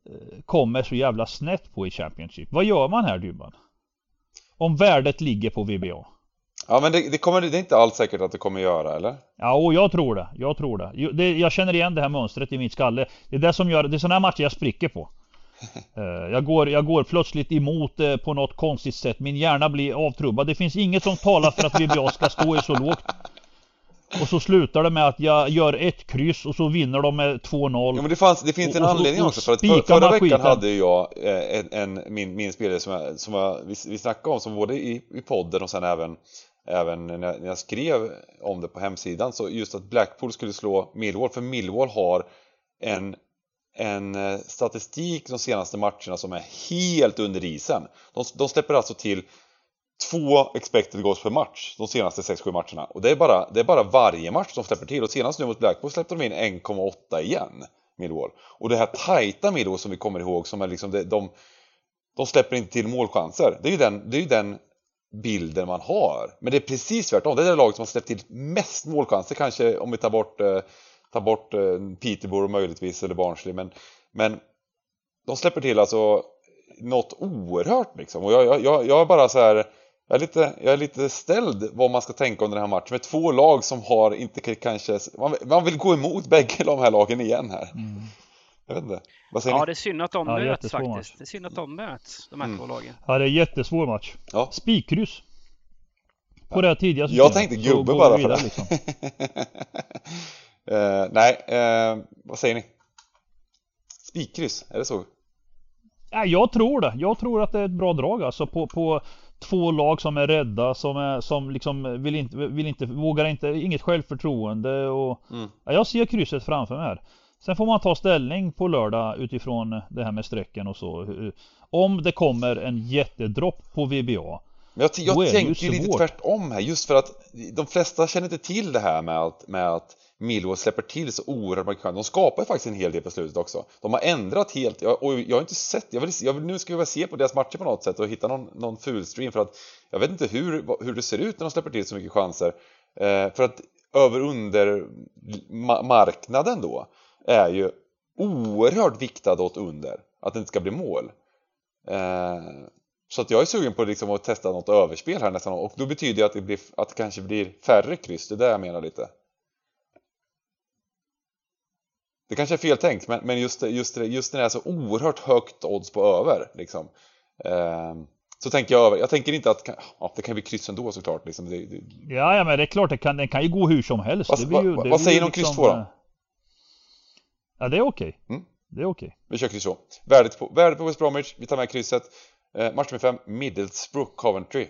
eh, kommer så jävla snett på i Championship. Vad gör man här Dybban? Om värdet ligger på VBA. Ja men det, det, kommer, det är inte alls säkert att det kommer göra eller? Ja och jag tror det, jag tror det. det. Jag känner igen det här mönstret i min skalle. Det är det som gör, det är sådana här matcher jag spricker på. Eh, jag går, jag går plötsligt emot det på något konstigt sätt. Min hjärna blir avtrubbad. Det finns inget som talar för att VBA ska stå i så lågt. Och så slutar det med att jag gör ett kryss och så vinner de med 2-0. Ja men det, fanns, det finns en och, anledning och, också för att för, förra veckan skiten. hade jag eh, en, en, min, min spelare som, jag, som jag, vi, vi snackade om som både i, i podden och sen även Även när jag, när jag skrev om det på hemsidan så just att Blackpool skulle slå Millwall för Millwall har en en eh, statistik de senaste matcherna som är helt under isen. De, de släpper alltså till två expected goals per match de senaste 6-7 matcherna. Och det är, bara, det är bara varje match de släpper till. Och senast nu mot Blackpool släppte de in 1,8 igen. Millwall. Och det här tajta Millwall som vi kommer ihåg som är liksom det, de, de släpper inte till målchanser. Det är ju den, det är ju den bilden man har. Men det är precis tvärtom. Det är det laget som har släppt till mest målchanser kanske om vi tar bort eh, tar bort eh, Peterborough möjligtvis eller Barnsley men, men de släpper till alltså något oerhört liksom och jag, jag, jag är bara så här jag är, lite, jag är lite ställd vad man ska tänka under den här matchen med två lag som har inte kanske man, man vill gå emot bägge de här lagen igen här mm. Jag vet inte, vad säger Ja ni? det är synd att de ja, möts faktiskt match. Det är synd att de möts, de här mm. två lagen Ja det är jättesvår match ja. Spikkryss På ja. det här tidiga systemet Jag tänkte gubbe bara för det liksom. Uh, nej, uh, vad säger ni? Spikkryss, är det så? Ja, jag tror det. Jag tror att det är ett bra drag alltså på, på två lag som är rädda, som, är, som liksom vill inte, vill inte, vågar inte, inget självförtroende och mm. ja, jag ser krysset framför mig här. Sen får man ta ställning på lördag utifrån det här med strecken och så. Om det kommer en jättedropp på VBA. Men jag, jag tänkte ju lite tvärtom här, just för att de flesta känner inte till det här med att, med att Millwall släpper till så oerhört mycket chanser. De skapar faktiskt en hel del på slutet också. De har ändrat helt, och jag har inte sett, jag vill, jag vill, nu ska vi väl se på deras matcher på något sätt och hitta någon, någon fulstream för att jag vet inte hur, hur det ser ut när de släpper till så mycket chanser. Eh, för att över under marknaden då är ju oerhört viktad åt under, att det inte ska bli mål. Eh, så att jag är sugen på liksom att testa något överspel här nästan och då betyder det att det, blir, att det kanske blir färre kryss, det är det jag menar lite. Det kanske är fel tänkt, men, men just, just, just när det är så oerhört högt odds på över liksom, eh, så tänker jag över. Jag tänker inte att ja, det kan bli kryss ändå såklart. Liksom. Det, det... Ja, ja, men det är klart, det kan, det kan ju gå hur som helst. Vad, det ju, vad, vad säger ni om liksom, kryss 2 då? Eh, ja, det är okej. Okay. Mm. Det är okej. Okay. Vi kör kryss 2. Värdet på, värdet på West Bromwich, vi tar med krysset. Eh, match nummer 5, Middlesbrough Coventry.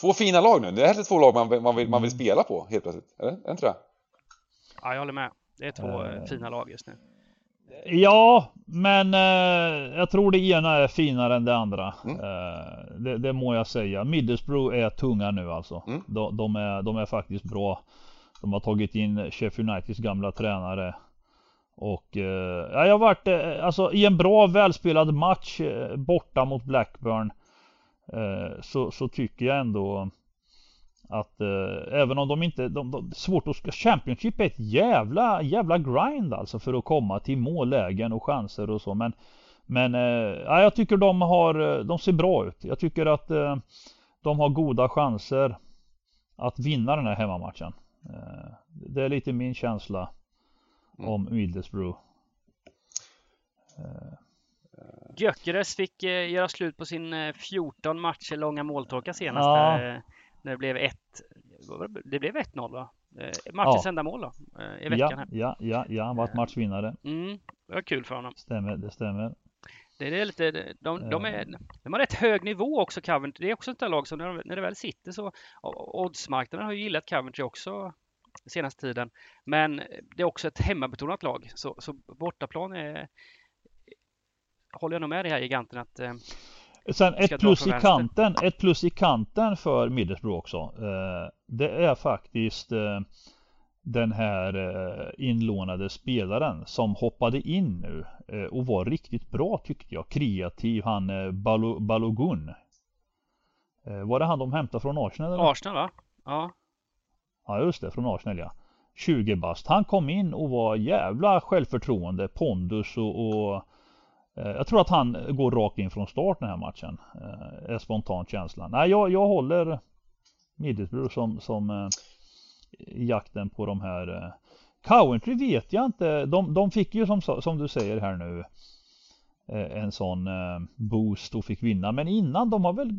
Två fina lag nu. Det är två lag man, man, vill, man vill spela på helt plötsligt. Eller? Är inte det? Ja, jag håller med. Det är två uh, fina lag just nu. Ja, men uh, jag tror det ena är finare än det andra. Mm. Uh, det, det, må jag säga. Middlesbrough är tunga nu alltså. Mm. De, de, är, de är faktiskt bra. De har tagit in Sheffield Uniteds gamla tränare. Och ja, jag har varit alltså i en bra välspelad match borta mot Blackburn. så, så tycker jag ändå att eh, även om de inte, de, de, svårt att, Championship är ett jävla, jävla grind alltså för att komma till mållägen och chanser och så men Men eh, jag tycker de har, de ser bra ut. Jag tycker att eh, de har goda chanser att vinna den här hemmamatchen. Eh, det är lite min känsla mm. om Middlesbrough. Eh. Gyökeres fick eh, göra slut på sin 14 matcher långa måltorka senast. Ja. Där, när det blev 1 Det blev 1-0 va? Matchens ja. enda mål då? I veckan. Ja, ja, ja, ja han var matchvinnare. Mm, det var kul för honom. Stämmer, det stämmer. Det är lite, de, de, är, de har rätt hög nivå också Coventry. Det är också ett lag som när, när det väl sitter så oddsmarknaden har ju gillat Coventry också senaste tiden. Men det är också ett hemmabetonat lag så, så bortaplan är håller jag nog med dig här giganten att eh, Sen ett plus i kanten, ett plus i kanten för Middlesbrough också. Eh, det är faktiskt eh, den här eh, inlånade spelaren som hoppade in nu och var riktigt bra tyckte jag. Kreativ, han Balogun. Var det han de hämtade från Arsenal? Eller? Arsenal va? Ja. Ja just det, från Arsenal ja. 20 bast. Han kom in och var jävla självförtroende, pondus och, och jag tror att han går rakt in från start den här matchen. Är spontant känslan. Nej, jag, jag håller Middlesbrough som, som i jakten på de här eh, Coventry vet jag inte. De, de fick ju som, som du säger här nu eh, en sån eh, boost och fick vinna. Men innan de har väl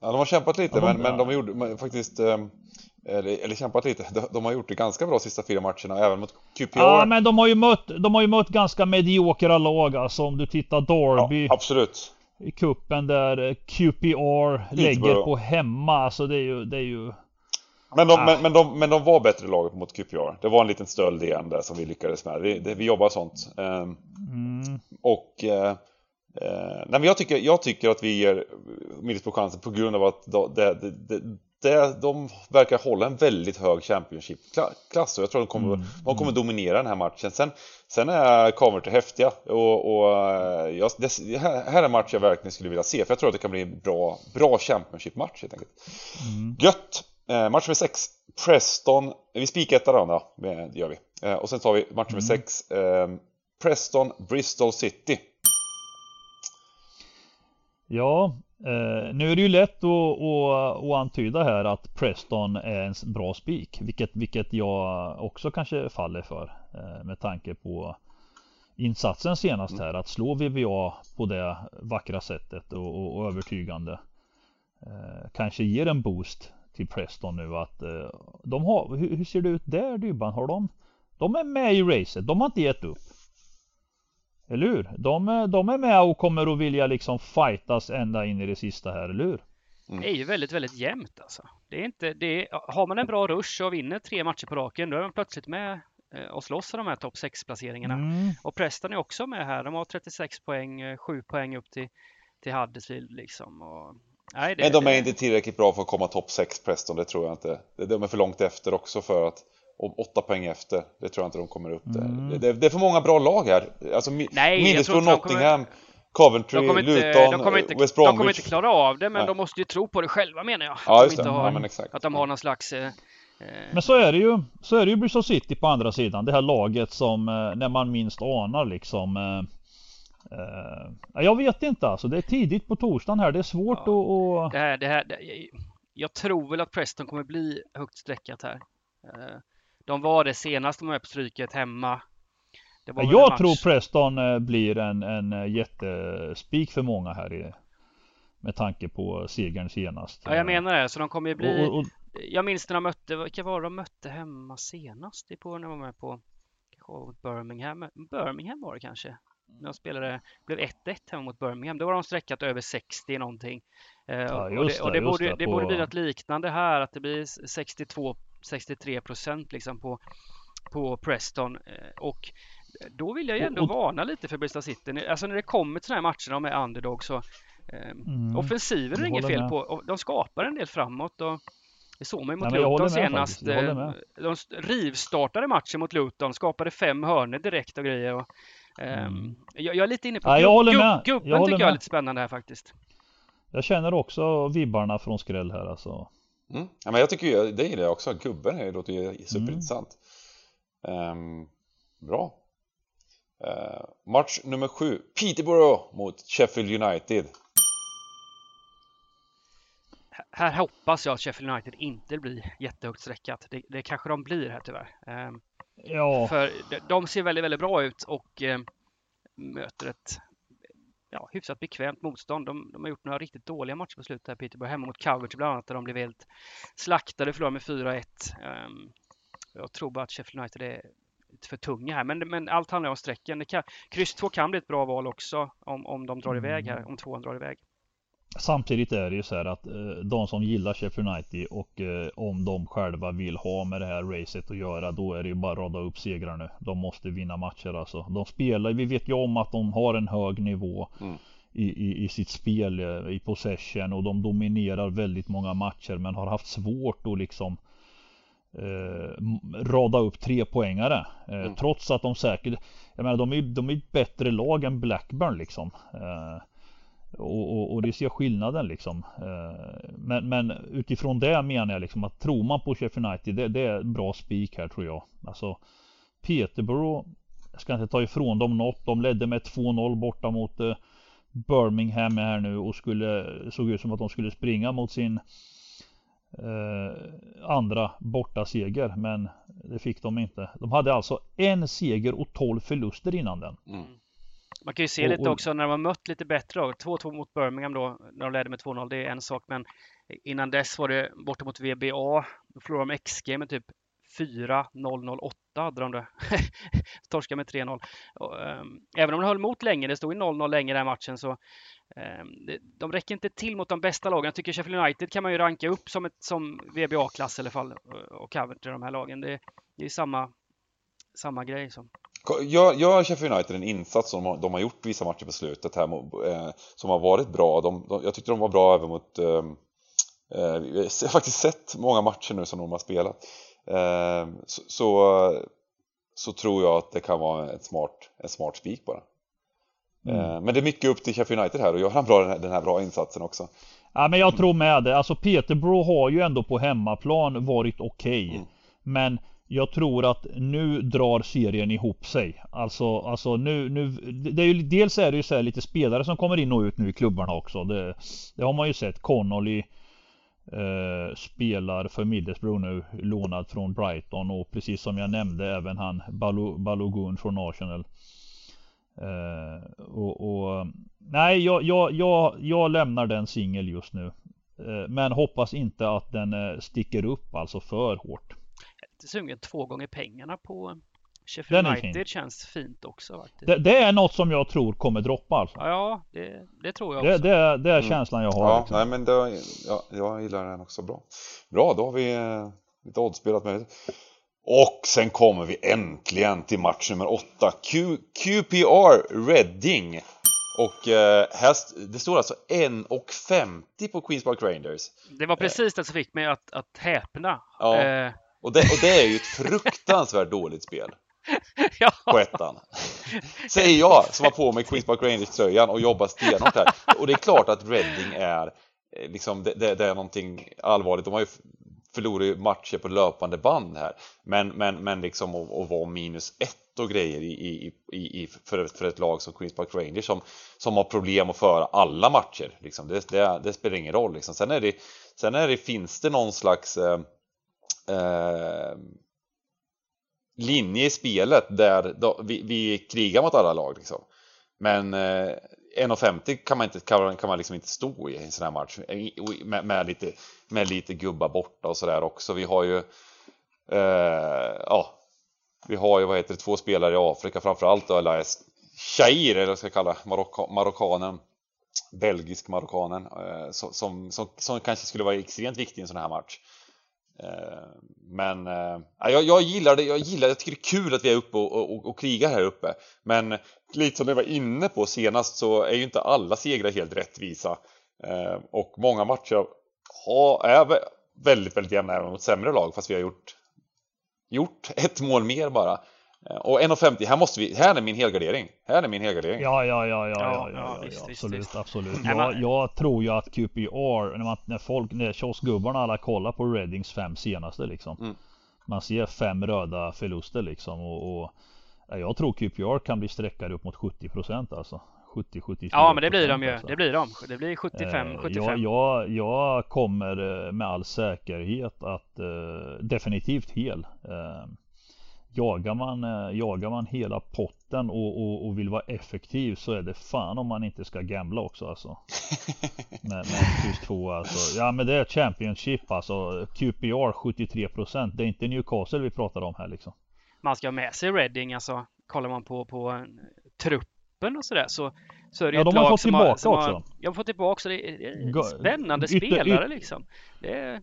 Ja, de har kämpat lite, ja, men, men de gjorde faktiskt eller, eller kämpat lite. De, de, har gjort det ganska bra sista fyra matcherna, även mot QPR. Ja, men de har ju mött, de har ju mött ganska mediokra lag alltså. Om du tittar Derby. Ja, absolut. I kuppen där QPR lägger på hemma. Alltså det är ju, det är ju men de, ah. men, men, de, men de var bättre laget mot QPR. Det var en liten stöld igen där som vi lyckades med. Vi, det, vi jobbar sånt. Um, mm. Och uh, uh, nej, men jag, tycker, jag tycker att vi ger Middlesbrough chansen på grund av att de, det, det, det, de verkar hålla en väldigt hög Championship-klass och jag tror de kommer, mm. de kommer dominera den här matchen. Sen, sen är Coventry häftiga och, och eh, jag, det här är en match jag verkligen skulle vilja se för jag tror att det kan bli en bra, bra Championship-match helt enkelt. Mm. Gött! Eh, match nummer 6, Preston. Vi spikettar den då, det gör vi. Eh, och sen tar vi match nummer 6, mm. eh, Preston, Bristol City. Ja, eh, nu är det ju lätt att, att, att antyda här att Preston är en bra spik. Vilket, vilket jag också kanske faller för. Eh, med tanke på insatsen senast mm. här. Att slå VVA på det vackra sättet och, och, och övertygande. Eh, kanske ger en boost till Preston nu att eh, de har, hur, hur, ser det ut där Dybban? Har de, de är med i racet, de har inte gett upp. Eller hur? De, de är med och kommer att vilja liksom fightas ända in i det sista här, eller hur? Mm. Det är ju väldigt, väldigt jämnt alltså. Det är inte, det är, har man en bra rush och vinner tre matcher på raken, då är man plötsligt med eh, och slåss för de här topp 6 placeringarna. Mm. Och Preston är också med här. De har 36 poäng, 7 eh, poäng upp till, till Huddersfield liksom. Och Nej, det, men de är det... inte tillräckligt bra för att komma topp 6 Preston, det tror jag inte. De är för långt efter också för att och åtta poäng efter, det tror jag inte de kommer upp där. Mm. Det, det, är för många bra lag här. Alltså Middlesbrough, Nottingham, kommer... Coventry, de inte, Luton, de kommer inte, West Bromwich. De kommer inte klara av det, men Nej. de måste ju tro på det själva menar jag. Ja, just det. Har, ja, Att de har någon slags... Eh, men så är det ju. Så är det ju Bristol City på andra sidan. Det här laget som eh, när man minst anar liksom eh, Uh, jag vet inte alltså. Det är tidigt på torsdagen här. Det är svårt ja. att... Det här, det här, det, jag tror väl att Preston kommer bli högt streckat här. Uh, de var det senast de var på stryket hemma. jag tror Preston eh, blir en, en jättespik för många här i, med tanke på segern senast. Ja, jag menar det. Så de kommer ju bli... Och, och. Jag minns när de mötte, vilka var det de mötte hemma senast? Det på när de var med på Birmingham. Birmingham var det kanske? de spelade, blev 1-1 hemma mot Birmingham. Då var de sträckat över 60 någonting. Eh, ja, och det, och det, borde, det, det på... borde bli något liknande här, att det blir 62-63 procent liksom på, på Preston. Eh, och då vill jag ju ändå varna lite för Bristol City. Alltså när det kommer till sådana här matcher med underdog så eh, mm, offensiven är inget fel med. på. De skapar en del framåt och det såg man ju mot Nej, Luton senast. De rivstartade matchen mot Luton, skapade fem hörnor direkt och grejer. Och, Mm. Ehm, jag, jag, är lite inne på ja, jag med. gubben jag tycker jag är lite spännande här faktiskt. Jag känner också vibbarna från skräll här alltså. Mm. Ja, men jag tycker ju, det gillar jag också. Gubben är, låter ju superintressant. Mm. Um, bra. Eh, match nummer 7, Peterborough mot Sheffield United. Här hoppas jag att Sheffield United inte blir jättehögt streckat. Det, det kanske de blir här tyvärr. Eh, ja. För de, de ser väldigt, väldigt bra ut och eh, möter ett ja, hyfsat bekvämt motstånd. De, de, har gjort några riktigt dåliga matcher på slutet här, Peterborough, hemma mot Coventry bland annat, där de blev helt slaktade, förlorade med 4-1. Um, ehm, jag tror bara att Sheffield United är för tunga här, men, men allt handlar om strecken. Det kan, kryss 2 kan bli ett bra val också om, om de drar iväg här, om tvåan drar iväg. Samtidigt är det ju så här att eh, de som gillar Sheffield United och eh, om de själva vill ha med det här racet att göra då är det ju bara att rada upp segrar nu. De måste vinna matcher alltså. De spelar, vi vet ju om att de har en hög nivå mm. i, i, i, sitt spel eh, i possession och de dominerar väldigt många matcher men har haft svårt att liksom eh, rada upp tre poängare eh, mm. Trots att de säkert, jag menar de är, de är ett bättre lag än Blackburn liksom. Eh, och, och, och, det ser skillnaden liksom. Eh, men, men, utifrån det menar jag liksom att tror man på Sheffield United, det, det är bra spik här tror jag. Alltså Peterborough, jag ska inte ta ifrån dem något. De ledde med 2-0 borta mot eh, Birmingham här nu och skulle, såg ut som att de skulle springa mot sin eh, andra bortaseger. Men det fick de inte. De hade alltså en seger och 12 förluster innan den. Mm. Man kan ju se och, lite också när de har mött lite bättre 2-2 mot Birmingham då, när de ledde med 2-0, det är en sak. Men innan dess var det borta mot VBA. Då förlorade de XG med typ 4-0-0-8 hade de det. Torska med 3-0. Um, även om de höll emot länge, det stod ju 0-0 länge den här matchen, så det, de räcker inte till mot de bästa lagen. Jag tycker Sheffield United kan man ju ranka upp som, ett, som VBA-klass i alla fall, och Coventry, de här lagen. Det, det är samma, samma grej. Så. Gör, gör Sheffield United en insats som de har gjort vissa matcher på slutet här eh, som har varit bra. De, de, jag tyckte de var bra även mot eh, eh jag har faktiskt sett många matcher nu som de har spelat. Eh, så, så, så, tror jag att det kan vara ett smart, en smart spik bara. Mm. Eh, men det är mycket upp till Sheffield United här och göra bra, den, här, den här bra insatsen också. Ja men jag tror med det. Alltså Peterborough har ju ändå på hemmaplan varit okej. Okay. Mm. Men jag tror att nu drar serien ihop sig. Alltså, alltså nu, nu det är ju, dels är det ju så lite spelare som kommer in och ut nu i klubbarna också. Det, det har man ju sett. Connolly eh, spelar för Middlesbrough nu, lånad från Brighton och precis som jag nämnde även han Balo, Balogun från Arsenal. Eh, och, och, nej, jag, jag, jag, jag lämnar den singel just nu. Eh, men hoppas inte att den eh, sticker upp alltså för hårt lite sugen två gånger pengarna på Sheffield United fin. känns fint också faktiskt. Det, det, är något som jag tror kommer droppa alltså. Ja, det, det tror jag också. Det, det, det är mm. känslan jag har. Ja, liksom. nej men det, ja, jag gillar den också bra. Bra, då har vi eh, lite oddspelat med. Och sen kommer vi äntligen till match nummer 8. Q, QPR Reading. Och eh, här, det står alltså 1,50 på Queens Park Rangers. Det var precis det som fick mig att, att häpna. Ja. Eh, och det, och det är ju ett fruktansvärt dåligt spel. ja. På ettan. Säger jag som har på mig Queens Park Rangers-tröjan och jobbar stenhårt här. Och det är klart att Reading är eh, liksom, det, det, det, är någonting allvarligt. De har ju förlorat matcher på löpande band här. Men, men, men liksom att, vara minus ett och grejer i, i, i, för, för ett lag som Queens Park Rangers som, som har problem att föra alla matcher. Liksom. Det, det, det spelar ingen roll. Liksom. Sen, är det, sen är det, finns det någon slags eh, eh, linje i spelet där då, vi, vi, krigar mot alla lag liksom. Men eh, 1,50 kan man, inte, kan, kan man liksom inte stå i en sån här match med, med lite, med lite gubbar borta och sådär också. Vi har ju eh, ja, vi har ju vad heter det, två spelare i Afrika framförallt då, Elias Shair eller vad jag ska kalla Marocka, marockanen belgisk marockanen eh, som, som, som kanske skulle vara extremt viktig i en sån här match. Eh, men äh, jag, jag gillar det, jag gillar det, jag tycker det är kul att vi är uppe och, och, och krigar här uppe. Men lite som vi var inne på senast så är ju inte alla segrar helt rättvisa. Äh, och många matcher har, är väldigt, väldigt jämna även mot sämre lag fast vi har gjort, gjort ett mål mer bara. Eh, och 1,50, här måste vi, här är min helgardering. Här är min helgardering. Ja, ja, ja, ja, ja, ja, ja, absolut, absolut. Jag, jag tror ju att QPR, när, man, när folk, när kioskgubbarna alla kollar på Reddings fem senaste liksom. Mm. Man ser fem röda förluster liksom och, och Jag tror QPR kan bli sträckade upp mot 70% alltså. 70-74 Ja men det blir de ju. Alltså. Det blir de. Det blir 75-75. Jag, jag, jag kommer med all säkerhet att uh, definitivt hel. Uh, jagar man, eh, jagar man hela potten och, och, och, vill vara effektiv så är det fan om man inte ska gambla också alltså. med, med kryss 2 alltså. Ja men det är Championship alltså. QPR 73% Det är inte Newcastle vi pratar om här liksom. Man ska ha med sig Reading alltså. Kollar man på, på truppen och sådär så, så är det ja, ett lag lag som har, som också. har, Jag har fått tillbaka så det är spännande ytter, spelare ytter, liksom. Det är,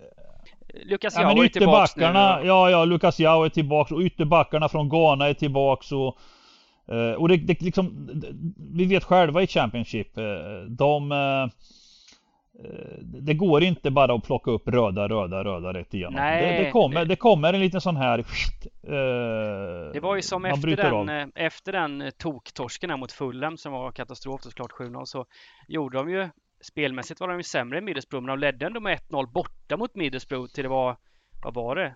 Lukas Jao är tillbaks nu. Ja, ja, Lukas Jao är tillbaks och ytterbackarna från Ghana är tillbaks och eh, och det, det liksom Vi vet själva i Championship eh, De eh, det går inte bara att plocka upp röda, röda, röda rätt igenom. Nej, det, det, kommer, det... det kommer en liten sån här... Eh, det var ju som efter den, efter den toktorsken här mot Fulham som var katastrof såklart 7-0 så gjorde de ju Spelmässigt var de ju sämre än Middlesbrough, men de ledde ändå med 1-0 borta mot Middlesbrough till det var vad var det?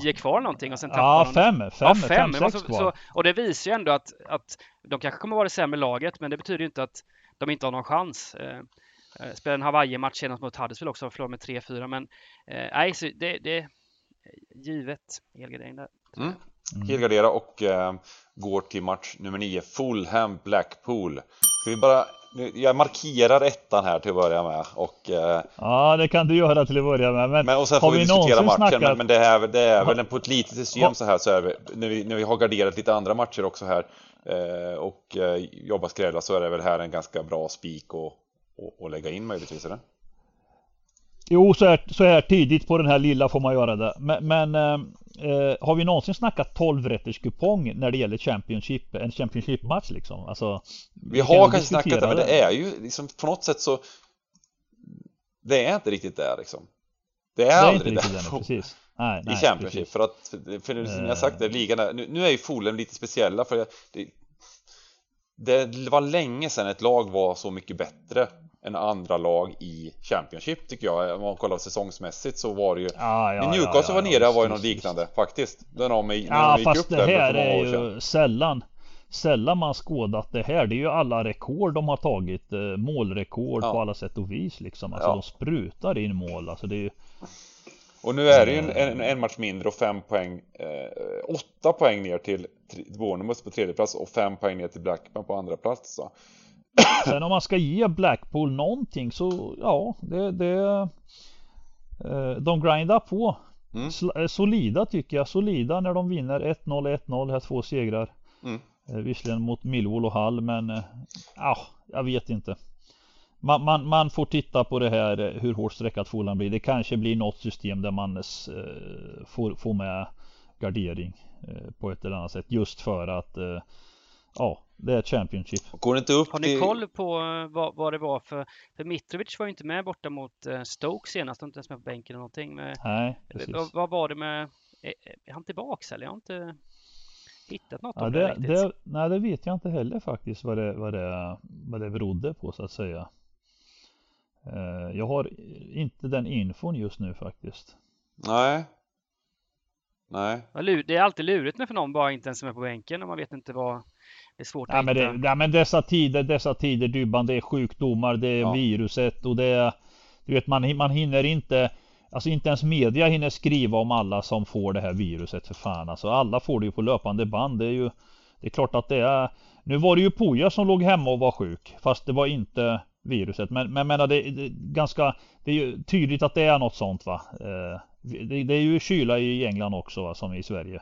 10 ja, kvar någonting och sen tappade ja, fem, fem, ja, fem, fem, sex kvar. Så, och det visar ju ändå att, att de kanske kommer vara det sämre laget, men det betyder ju inte att de inte har någon chans. Eh, eh spelade en Hawaii-match senast mot Huddersfield också och förlorade med 3-4, men eh, nej, så det, det är givet helgardering där. Mm. Mm. Helgardera och eh, går till match nummer 9, Fulham Blackpool. Ska vi bara jag markerar ettan här till att börja med och... Eh, ja det kan du göra till att börja med men... men och sen får vi, vi diskutera matchen snackat... men, men, det, är, det är väl på ett litet system så här så är vi, när vi, när vi har garderat lite andra matcher också här eh, och eh, jobbat skrälla så är det väl här en ganska bra spik och, och, och lägga in möjligtvis eller? Jo, så här, så här tidigt på den här lilla får man göra det. Men, men eh, eh har vi någonsin snackat 12 rätters kupong när det gäller Championship, en Championship-match liksom? Alltså, vi har kanske snackat det, men det är ju liksom på något sätt så Det är inte riktigt där liksom. Det är, det är aldrig inte där. där precis. Nej, I Championship precis. för att, för, som jag sagt, det, ligan är, nu, nu är ju Fulham lite speciella för det, det var länge sedan ett lag var så mycket bättre än andra lag i Championship tycker jag. Om man kollar säsongsmässigt så var det ju... Ja, ja, Newcastle ja, var nere var ju något liknande faktiskt. När de, när ja, de gick fast upp det här är ju sällan Sällan man skådat det här. Det är ju alla rekord de har tagit. Eh, målrekord ja. på alla sätt och vis liksom. Alltså de sprutar in mål. Alltså det är ju... Och nu är det ju en, en, en match mindre och fem poäng eh, Åtta poäng ner till Bournemouth på tredje plats och fem poäng ner till Blackburn på andra plats så. Sen om man ska ge Blackpool någonting så ja, det, det eh, de grindar på. Mm. Eh, solida tycker jag. Solida när de vinner 1-0, 1-0, här två segrar. Mm. Eh, visserligen mot Millwall och Hall men ja, jag vet inte. Man, man, man, får titta på det här hur hårt streckat Fulham blir. Det kanske blir något system där man får, får med gardering på ett eller annat sätt just för att ja, det är Championship. Går det inte upp Har ni koll på eh, vad, vad det var för... För Mitrovic var ju inte med borta mot eh, Stoke senast, inte ens med på bänken eller någonting. Men, Nej, precis. Vad, vad var det med... Är, är han tillbaks eller? Jag har inte hittat något ja, om det, det, det Nej, det vet jag inte heller faktiskt vad det, vad det, vad det berodde på så att säga. Eh, jag har inte den infon just nu faktiskt. Nej. Nej. Det är alltid lurigt med för någon bara inte ens är med på bänken och man vet inte vad det är svårt ja, att men hitta. Det, ja, men dessa tider, dessa tider Dybban, det är sjukdomar, det är ja. viruset och det är Du vet man, man hinner inte Alltså inte ens media hinner skriva om alla som får det här viruset för fan alltså alla får det ju på löpande band det är ju Det är klart att det är Nu var det ju Poja som låg hemma och var sjuk fast det var inte viruset men, men menar det, det ganska Det är ju tydligt att det är något sånt va eh, det, det, är ju kyla i England också va, som i Sverige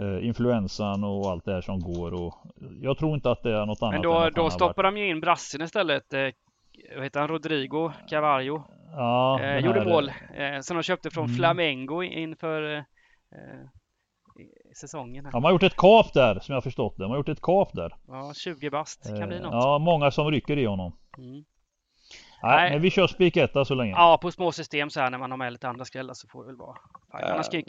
eh, influensan och allt det här som går och jag tror inte att det är något annat. Men då, då stoppar de ju in brassen istället. Eh, vad heter han? Rodrigo Cavallo. Ja, eh, gjorde mål. Eh, som de köpte från mm. Flamengo inför eh, säsongen. Här. Ja, de har gjort ett kap där som jag förstått det. De har gjort ett kap där. Ja, 20 bast kan bli något. Ja, många som rycker i honom. Mm. Nej, men vi kör spik etta så länge. Ja, på små system så här när man har med lite andra skrällar så får det väl vara. Äh, Annars ska ju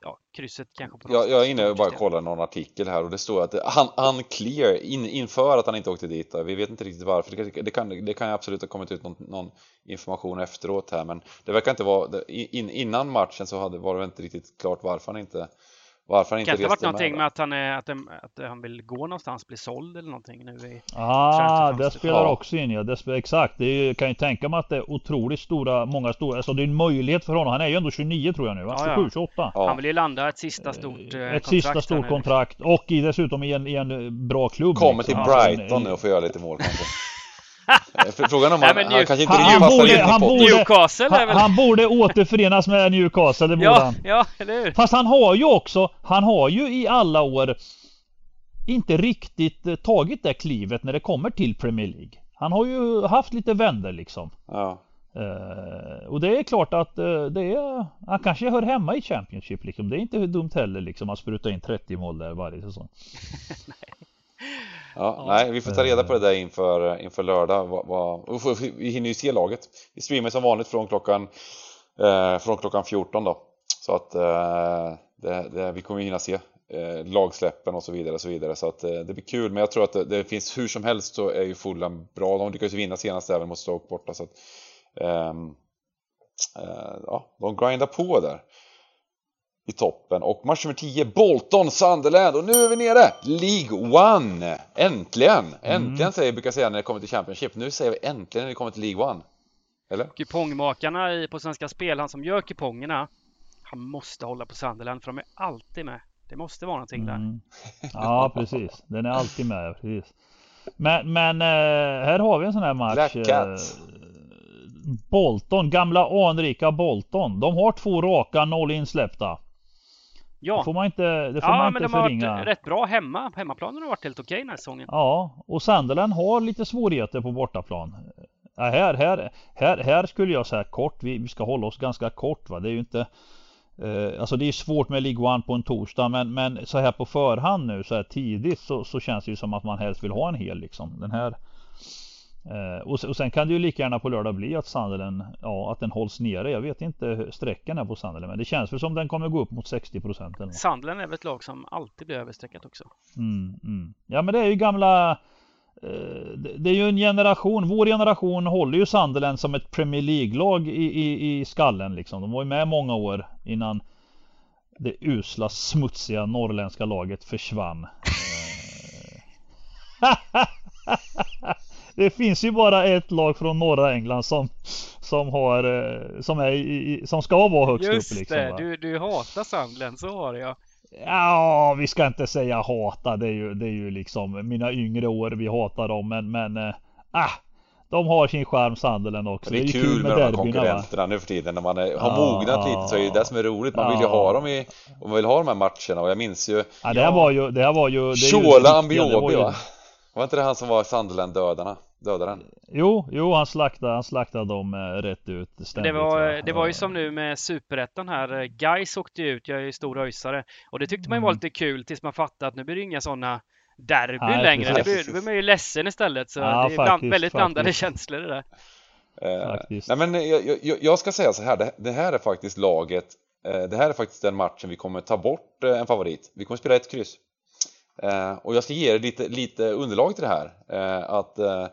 ja, krysset kanske på Jag, jag är inne och bara kollar någon artikel här och det står att han unclear in, inför att han inte åkte dit. Vi vet inte riktigt varför. Det, det kan, det kan absolut ha kommit ut någon, någon, information efteråt här, men det verkar inte vara in, innan matchen så hade, var det inte riktigt klart varför han inte varför han inte med. Kan det ha varit någonting med att han, är, att, att han vill gå någonstans, bli såld eller någonting nu i ah, det spelar ja. också in ja. Det spelar, exakt. Det är, kan ju tänka mig att det är otroligt stora, många stora, alltså det är en möjlighet för honom. Han är ju ändå 29 tror jag nu va? Ja, 27, 28. Ja. Han vill ju landa ett sista stort eh, Ett sista stort kontrakt och i, dessutom i en, i en bra klubb. Kommer liksom. till Brighton nu och får göra lite mål kanske. Eh, frågan om han, Nej, han kanske inte han, han borde, han, borde, Newcastle han, han borde återförenas med Newcastle, det borde ja, han. Ja, eller hur? Fast han har ju också, han har ju i alla år inte riktigt eh, tagit det klivet när det kommer till Premier League. Han har ju haft lite vänder liksom. Ja. Uh, och det är klart att uh, det är, han kanske hör hemma i Championship liksom. Det är inte dumt heller liksom att spruta in 30 mål där varje säsong. Ja, nej, vi får ta reda på det där inför, inför lördag. Vad, vad, vi hinner ju se laget. Vi streamar som vanligt från klockan, eh, från klockan 14 då. Så att eh, det, det, vi kommer hinna se eh, lagsläppen och så vidare och så vidare. Så att eh, det blir kul. Men jag tror att det, det, finns hur som helst så är ju Fulham bra. De lyckades vinna senast även mot Stoke borta. Så att, ehm, eh, ja, de grindar på där i toppen. Och match nummer 10, Bolton, Sunderland. Och nu är vi nere! League One! Äntligen! Äntligen mm. säger jag brukar säga när det kommer till Championship. Nu säger vi äntligen när det kommer till League One. Eller? Kupongmakarna på Svenska Spel, han som gör kupongerna, han måste hålla på Sunderland för de är alltid med. Det måste vara någonting där. Mm. Ja, precis. Den är alltid med. Precis. Men, men eh, här har vi en sån här match. Black Cat. Eh, Bolton, gamla anrika Bolton. De har två raka noll insläppta. Ja. Det får man inte, det får ja, man inte men de förringa. har varit rätt bra hemma. Hemmaplanen har varit helt okej den här säsongen. Ja, och Sunderland har lite svårigheter på bortaplan. Ja, här, här, här, här skulle jag säga kort. Vi, vi ska hålla oss ganska kort va. Det är ju inte eh, Alltså det är svårt med League One på en torsdag men, men så här på förhand nu så här tidigt så, så känns det ju som att man helst vill ha en hel liksom. Den här och, och, sen kan det ju lika gärna på lördag bli att Sandelen, ja att den hålls nere. Jag vet inte sträckan är på Sandelen men det känns väl som den kommer gå upp mot 60 procent. Sandelen är väl ett lag som alltid blir överstreckat också. Mm, mm. Ja men det är ju gamla eh, det är ju en generation, vår generation håller ju Sandelen som ett Premier League-lag i, i, i skallen liksom. De var ju med många år innan det usla smutsiga norrländska laget försvann. det finns ju bara ett lag från norra England som som har eh, som är i, som ska vara högst Just upp liksom. Just det, du, du hatar Sunderland, så var det ja. Ja, vi ska inte säga hata. Det är ju, det är ju liksom mina yngre år vi hatar dem, men men äh, de har sin charm Sunderland också. Det är, det är kul, kul med, med de här konkurrenterna nu för tiden när man är, har ja, mognat lite så är det det som är roligt. Man vill ju ha dem i, man vill ha de här matcherna och jag minns ju Ja det här var ju, det här var ju Shola Ambiobi va? Var inte det han som var Sunderland-dödarna? Dödaren? Jo, jo han slaktade, han slaktade dem eh, rätt ut ständigt, det var, det var ju som nu med Superettan här. Guys åkte ut, jag är ju stor öjsare. Och det tyckte man ju var mm. lite kul tills man fattade att nu blir det inga sådana derby Nej, längre. Det blir, då blir man ju ledsen istället. Så ja, det är faktiskt, bland, väldigt blandade känslor det där. Eh, nej men jag, jag, jag, ska säga så här, det, det, här är faktiskt laget, eh, det här är faktiskt den matchen vi kommer ta bort eh, en favorit. Vi kommer spela ett kryss. Eh, och jag ska ge er lite, lite underlag till det här. Eh, att eh,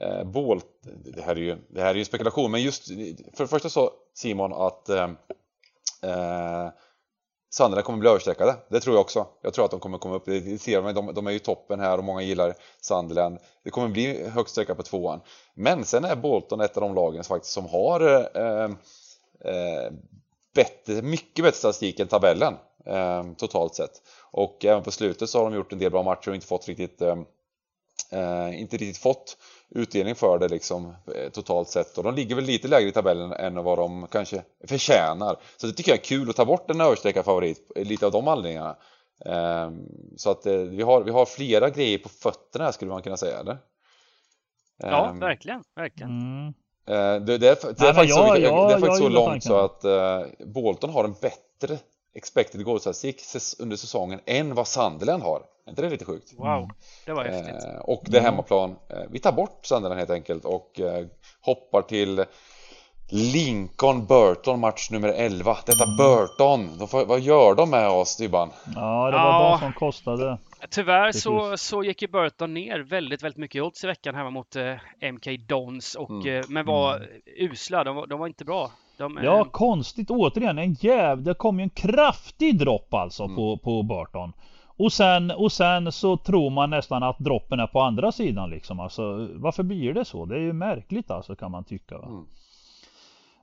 eh Bolt, det här, är ju, det här är ju spekulation, men just för det första sa Simon att eh, eh Sandra kommer bli överstreckade. Det tror jag också. Jag tror att de kommer komma upp. Det ser man, de, de är ju toppen här och många gillar Sunderland. Det kommer bli högst sträcka på tvåan. Men sen är Bolton ett av de lagen faktiskt som har eh, eh, bättre, mycket bättre statistik än tabellen eh, totalt sett. Och även på slutet så har de gjort en del bra matcher och inte fått riktigt eh, eh, inte riktigt fått utdelning för det liksom eh, totalt sett och de ligger väl lite lägre i tabellen än vad de kanske förtjänar. Så det tycker jag är kul att ta bort en överstreckad favorit, lite av de anledningarna. Eh, så att eh, vi, har, vi har flera grejer på fötterna här skulle man kunna säga eller? Ja, ehm, verkligen, verkligen. Mm. Det, det, är, det är Nej, faktiskt, jag, så, jag, det är faktiskt så långt så att uh, Bolton har en bättre expected goal-statistik under säsongen än vad Sunderland har. Är inte det lite sjukt? Wow, det var häftigt. Eh, och det är hemmaplan. Eh, vi tar bort Sunderland helt enkelt och eh, hoppar till Lincoln Burton match nummer 11. Detta mm. Burton, de får, vad gör de med oss Dybban? Ja, det var ja. de som kostade. Tyvärr så, så gick ju Burton ner väldigt, väldigt mycket odds i veckan hemma mot eh, MK Dons och mm. eh, men var mm. usla. De, de var inte bra De, ja, konstigt återigen. En jäv... Det kom ju en kraftig dropp alltså mm. på, på Burton. Och sen, och sen så tror man nästan att droppen är på andra sidan liksom. Alltså, varför blir det så? Det är ju märkligt alltså kan man tycka. Mm.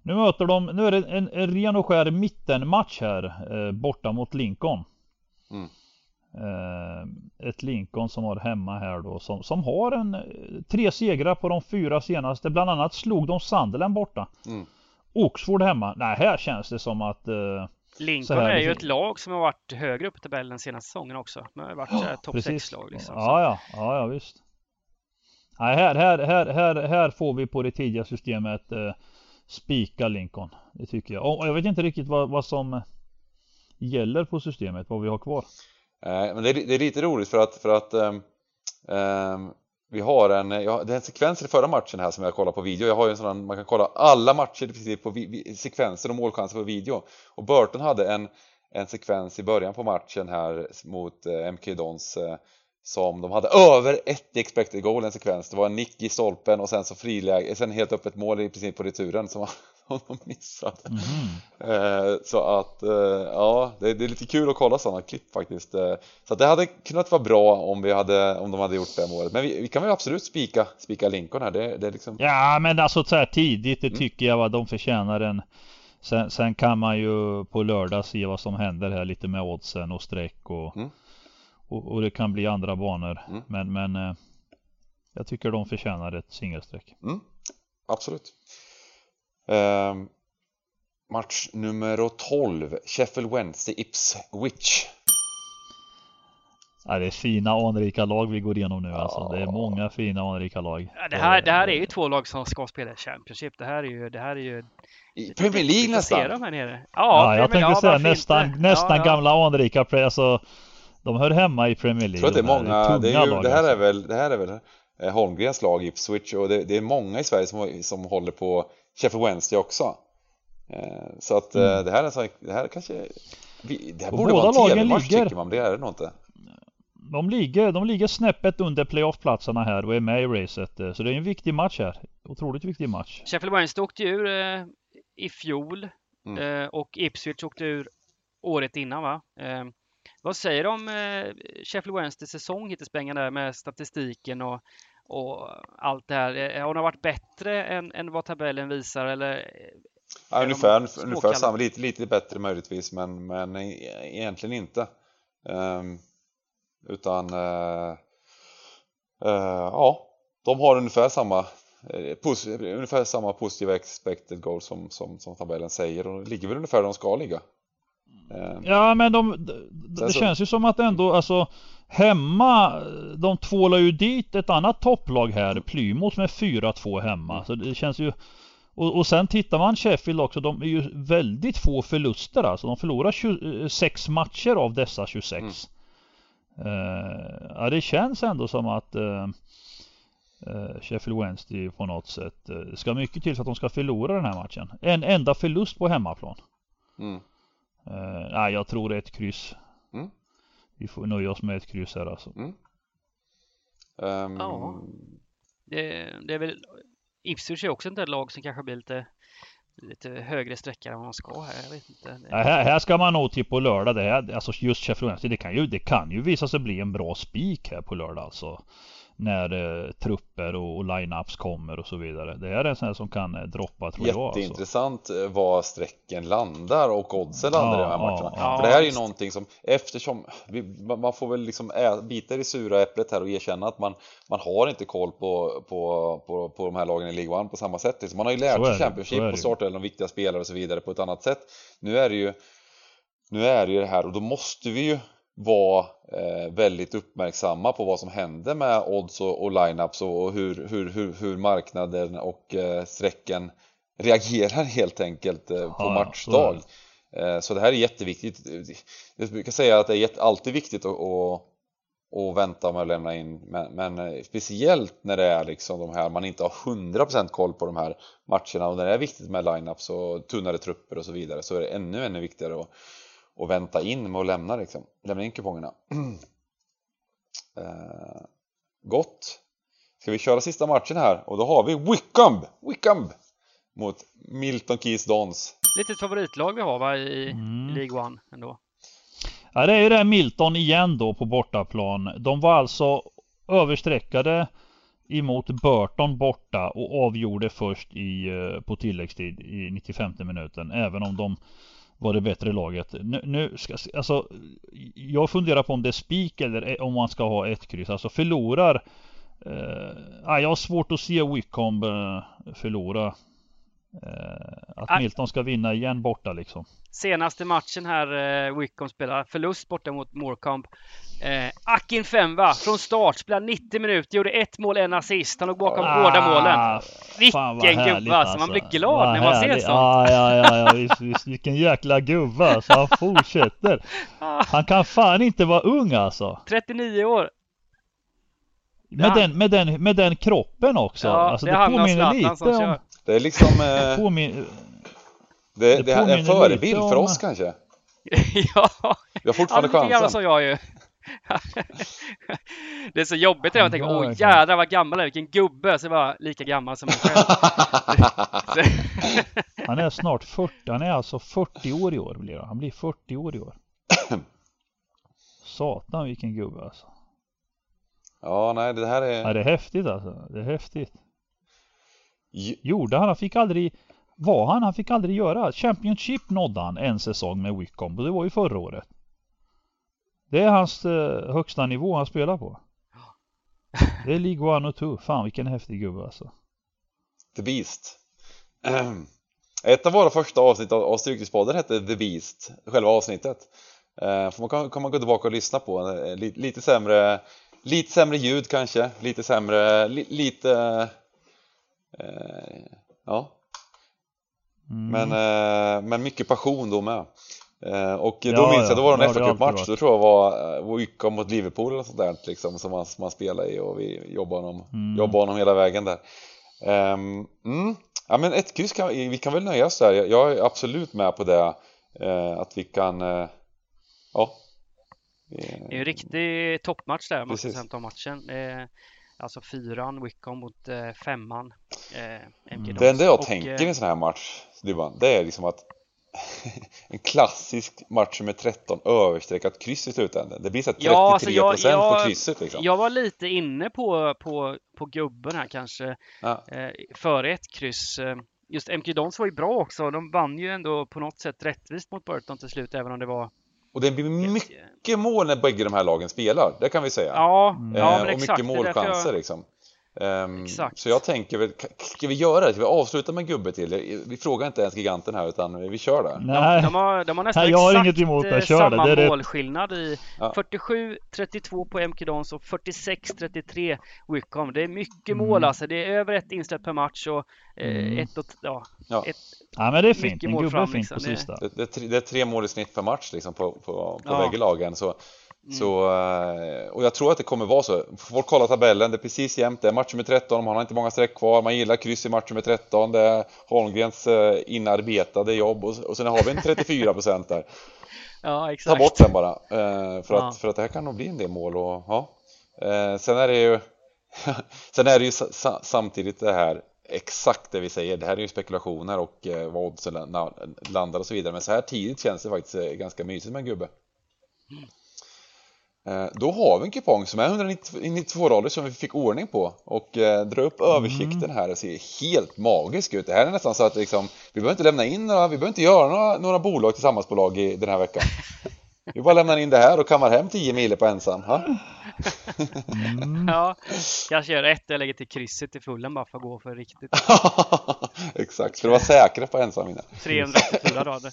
Nu möter de, nu är det en, en ren och skär mittenmatch här eh, borta mot Lincoln. Mm. Eh, ett Lincoln som har hemma här då som, som har en tre segrar på de fyra senaste. Bland annat slog de Sunderland borta. Mm. Oxford hemma. Nej, här känns det som att eh, Lincoln är ju ett lag som har varit högre upp i tabellen senaste säsongen också. De har varit oh, topp 6-lag liksom. Ja, ja, ja, ja, visst. Nej, här, här, här, här, här får vi på det tidiga systemet eh, spika Lincoln. Det tycker jag. Och jag vet inte riktigt vad, vad som gäller på systemet, vad vi har kvar. Eh, men det är, det är lite roligt för att, för att eh, vi har en, ja, det är en sekvens i förra matchen här som jag kollar på video. Jag har ju en sån man kan kolla alla matcher precis på vi, sekvenser och målchanser på video. Och Burton hade en, en sekvens i början på matchen här mot eh, MK Dons eh, som de hade över ett expected goal en sekvens. Det var en nick i stolpen och sen så friläge, sen helt öppet mål i princip på returen som de missade. Mm. Så att eh, ja, det är lite kul att kolla sådana klipp faktiskt. Eh, så det hade kunnat vara bra om vi hade om de hade gjort det målet. Men vi, vi kan väl absolut spika spika Lincoln här. Det, det liksom. Ja, men alltså så här tidigt, det mm. tycker jag att de förtjänar en. Sen, sen, kan man ju på lördag se vad som händer här lite med oddsen och streck och mm och, och det kan bli andra banor. Mm. Men, men eh, jag tycker de förtjänar ett singelsträck. Mm. Absolut. Eh, match nummer 12 Sheffield Wednesday Ipswich. Ja, det är fina anrika lag vi går igenom nu ja. alltså. Det är många fina anrika lag. Ja, det, här, det här är ju två lag som ska spela Championship. Det här är ju, det här är ju i Premier League nästan. Ja, ja jag tänkte säga nästan, nästan gamla anrika. Alltså, de hör hemma i Premier League. Jag tror att det är många, det, är ju, det, här är alltså. väl, det här är väl eh, Holmgrens lag Ipswich och det, det, är många i Sverige som, som håller på Sheffield Wednesday också. Eh, så att eh, mm. det här är så, det här kanske, det här borde vara en TV-match tycker man, det är det nog inte. De ligger, de ligger snäppet under playoff-platserna här och är med i racet. Så det är en viktig match här. Otroligt viktig match. Sheffield Wednesday åkte ur eh, i fjol mm. eh, och Ipswich åkte ur året innan va? Eh, vad säger du om eh, Sheffield Wednesdays säsong hittills Bengan där med statistiken och, och allt det här? Eh, har den varit bättre än, än vad tabellen visar eller? Ja, ungefär, ungefär samma, lite, lite bättre möjligtvis men, men e-, egentligen inte. Um, utan uh, uh, ja, de har ungefär samma ungefär samma positiva expected goal som, som, som tabellen säger och ligger väl ungefär där de ska ligga. Eh, ja men de, det så... känns ju som att ändå alltså Hemma, de tvålar ju dit ett annat topplag här, Plymouth med 4-2 hemma. Så det känns ju och, och sen tittar man Sheffield också, de är ju väldigt få förluster alltså. De förlorar 26 matcher av dessa 26. Mm. Uh, ja det känns ändå som att uh, uh, Sheffield Wednesday på något sätt uh, ska mycket till så att de ska förlora den här matchen. En enda förlust på hemmaplan. Mm. Uh, nej, jag tror det är ett kryss. Mm. Vi får nöja oss med ett kryss här alltså. Mm. Um... Ja. Det, det, är väl Ipswich är också ett lag som kanske blir lite lite högre sträckare än vad man ska här. Jag vet inte. Det... här, här ska man nog till på lördag. Det här, alltså just Sheffield Wednesday, det kan ju, det kan ju visa sig bli en bra spik här på lördag alltså när eh, trupper och, och line-ups kommer och så vidare. Det är en sån här som kan eh, droppa tror jag. Alltså. Jätteintressant alltså. var strecken landar och oddsen landar ja, i de här matcherna. Ja, För det här är ju någonting som eftersom vi, man får väl liksom ä, bita i det sura äpplet här och erkänna att man, man har inte koll på, på, på, på de här lagen i League One på samma sätt. Liksom, man har ju lärt sig Championship och starta de viktiga spelare och så vidare på ett annat sätt. Nu är det ju nu är det ju det här och då måste vi ju var eh, väldigt uppmärksamma på vad som hände med odds och, och lineups och, hur, hur, hur, hur, marknaden och eh, strecken reagerar helt enkelt eh, på ja, matchdag. Så, eh, så det här är jätteviktigt. Jag brukar säga att det är alltid viktigt att, att, att vänta med att lämna in men, men, eh, speciellt när det är liksom de här man inte har 100% koll på de här matcherna och när det är viktigt med lineups och tunnare trupper och så vidare så är det ännu ännu viktigare att och vänta in med att lämna liksom, lämna in kupongerna. eh, gott! Ska vi köra sista matchen här och då har vi Wickham! Wickham! mot Milton Keys Dons. Litet favoritlag vi har va i, mm. League One ändå. Ja det är ju det Milton igen då på bortaplan. De var alltså överstreckade emot Burton borta och avgjorde först i, eh, på tilläggstid i 95 minuten. Även om de var det bättre laget. Nu, nu ska, alltså, jag funderar på om det är spik eller om man ska ha ett kryss. Alltså förlorar. Eh, ah, jag har svårt att se Wickham eh, förlora. Eh, att Milton ska vinna igen borta liksom. Senaste matchen här, eh, Wickham spelar förlust borta mot Morecambe. Eh, Akin Femba från start, spelade 90 minuter, gjorde ett mål, en assist. Han låg bakom ah, båda målen. Vilken gubbe alltså. Man blir alltså. glad vad när man härligt. ser sånt. Ja, ja, ja, ja visst, visst, vilken jäkla gubbe alltså. Han fortsätter. Han kan fan inte vara ung alltså. 39 år. Med, den, med, den, med den kroppen också. Ja, alltså, det, det påminner lite om... Det är liksom... Eh... Påmin... Det, det, är en förebild om... för oss kanske. ja, vi har fortfarande chansen. som jag ju. det är så jobbigt när man tänker, åh jädrar vad gammal är vilken gubbe, så var lika gammal som mig själv. han är snart 40, han är alltså 40 år i år blir han. Han blir 40 år i år. Satan vilken gubbe alltså. Ja, nej det här är... Ja, det är häftigt alltså. Det är häftigt. Gjorde han? Han fick aldrig var han? Han fick aldrig göra. Championship nådde han en säsong med Wickham och det var ju förra året. Det är hans eh, högsta nivå han spelar på. Det är League 1 och 2. Fan vilken häftig gubbe alltså. The Beast. Ett av våra första avsnitt av Stryktipspodden hette The Beast, själva avsnittet. Eh, för man kan, man gå tillbaka och lyssna på. Eh, lite, lite sämre Lite sämre ljud kanske, lite sämre, li, lite Ja mm. men, eh, men mycket passion då med eh, Och då ja, minns jag, då var det en ja, FA-cupmatch, då tror jag var eh, Wickham mot Liverpool eller sånt där liksom Som man, som man spelade i och vi jobbade honom, mm. jobbade honom hela vägen där um, mm. Ja men ett kryss kan vi kan väl nöja oss där, jag är absolut med på det eh, Att vi kan, eh, ja det är en riktig toppmatch där, man ska säga ta matchen. Alltså fyran, Wickham mot eh, femman. Eh, MK det enda jag och, tänker i en sån här match, det är liksom att en klassisk match med 13 överstreckat kryss i slutändan. Det blir så 33% ja, alltså jag, jag, på krysset liksom. Jag var lite inne på, på, på gubben här kanske. Ja. Eh, före ett kryss. Eh, just MK Dons var ju bra också. De vann ju ändå på något sätt rättvist mot Burton till slut, även om det var och det blir mycket mål när bägge de här lagen spelar, det kan vi säga. Ja, ja men och exakt. mycket målchanser jag... liksom. Um, Exakt. Så jag tänker väl, ska vi göra det? Ska vi avsluta med gubbe till? Vi frågar inte ens giganten här utan vi kör det. Nej. De, har, de har nästan Nej, jag har exakt inget emot det. Kör samma det. Det målskillnad i ja. 47-32 på MK Dons och 46-33 Wickham. Det är mycket mm. mål alltså. Det är över ett insläpp per match och eh, mm. ett och ja, ja. Ett, ja men det är fint. En gubbe är fint liksom. på sista. Det, det, det, är tre mål i snitt per match liksom på, på, på ja. bägge lagen. Så Mm. Så, eh, och jag tror att det kommer vara så. Folk kollar tabellen, det är precis jämnt. Det är match nummer 13, man har inte många streck kvar. Man gillar kryss i match nummer 13. Det är Holmgrens eh, inarbetade jobb och, och sen har vi en 34 procent där. Ja, exakt. Ta bort den bara. Eh, för, ja. att, för att det här kan nog bli en del mål och ja. Sen är det ju Sen är det ju samtidigt det här exakt det vi säger. Det här är ju spekulationer och vad oddsen landar och så vidare. Men så här tidigt känns det faktiskt ganska mysigt med en gubbe. Mm. Eh, då har vi en kupong som är 192 rader som vi fick ordning på och eh, dra upp mm. översikten här och ser helt magisk ut. Det här är nästan så att liksom, vi behöver inte lämna in några, vi behöver inte göra några, några bolag tillsammansbolag i den här veckan. Vi bara lämnar in det här och kammar hem 10 mil på ensam. Ha? Mm. ja, kanske gör ett och lägger till krysset i fullen bara för att gå för riktigt. Exakt, för att vara säkra på ensam innan. 384 rader.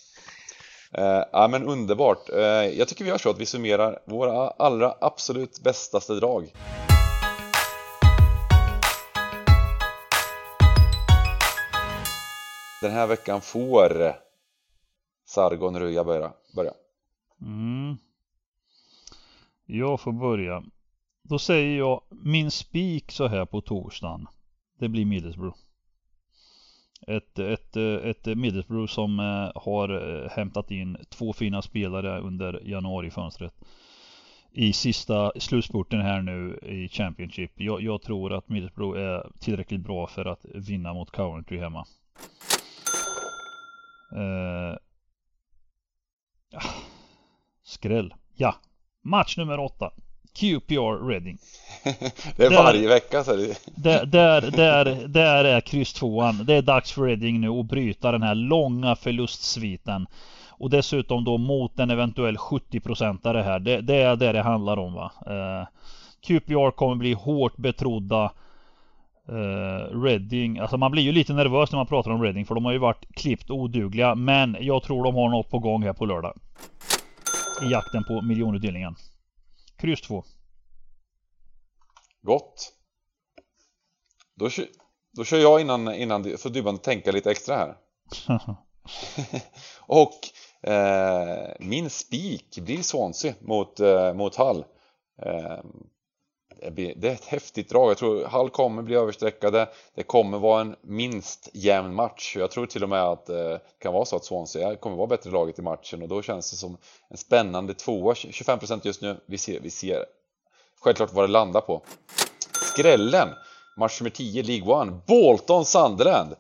Eh, ja men underbart. Eh, jag tycker vi gör så att vi summerar våra allra absolut bästaste drag. Den här veckan får Sargon Ruja börja. börja. Mm. Jag får börja. Då säger jag min spik så här på torsdagen. Det blir Middlesbrough. Ett, ett, ett Middlesbrough som eh, har eh, hämtat in två fina spelare under januarifönstret. I sista slutspurten här nu i Championship. Jag, jag tror att Middlesbrough är tillräckligt bra för att vinna mot Coventry hemma. Eh, ah, skräll. Ja. Match nummer åtta. QPR Reading. det är där, varje vecka så är det. Där, där, där, där är kryss tvåan. Det är dags för Reading nu att bryta den här långa förlustsviten. Och dessutom då mot en eventuell 70-procentare här. Det, det, är det det handlar om va. Eh, QPR kommer bli hårt betrodda. Eh, Reading, alltså man blir ju lite nervös när man pratar om Reading för de har ju varit klippt odugliga. Men jag tror de har något på gång här på lördag. I jakten på miljonutdelningen. Kryss 2. Gott. Då, då kör jag innan, innan så Dybban tänka lite extra här. och eh, min spik blir Swansea mot, eh, mot Hall. Eh, det är ett häftigt drag. Jag tror Hall kommer bli översträckade. Det kommer vara en minst jämn match. Jag tror till och med att eh, det kan vara så att Swansea kommer vara bättre laget i matchen och då känns det som en spännande tvåa. 25% just nu. Vi ser, vi ser självklart vad det landar på. Skrällen! Match nummer 10, League 1. Bolton Sunderland.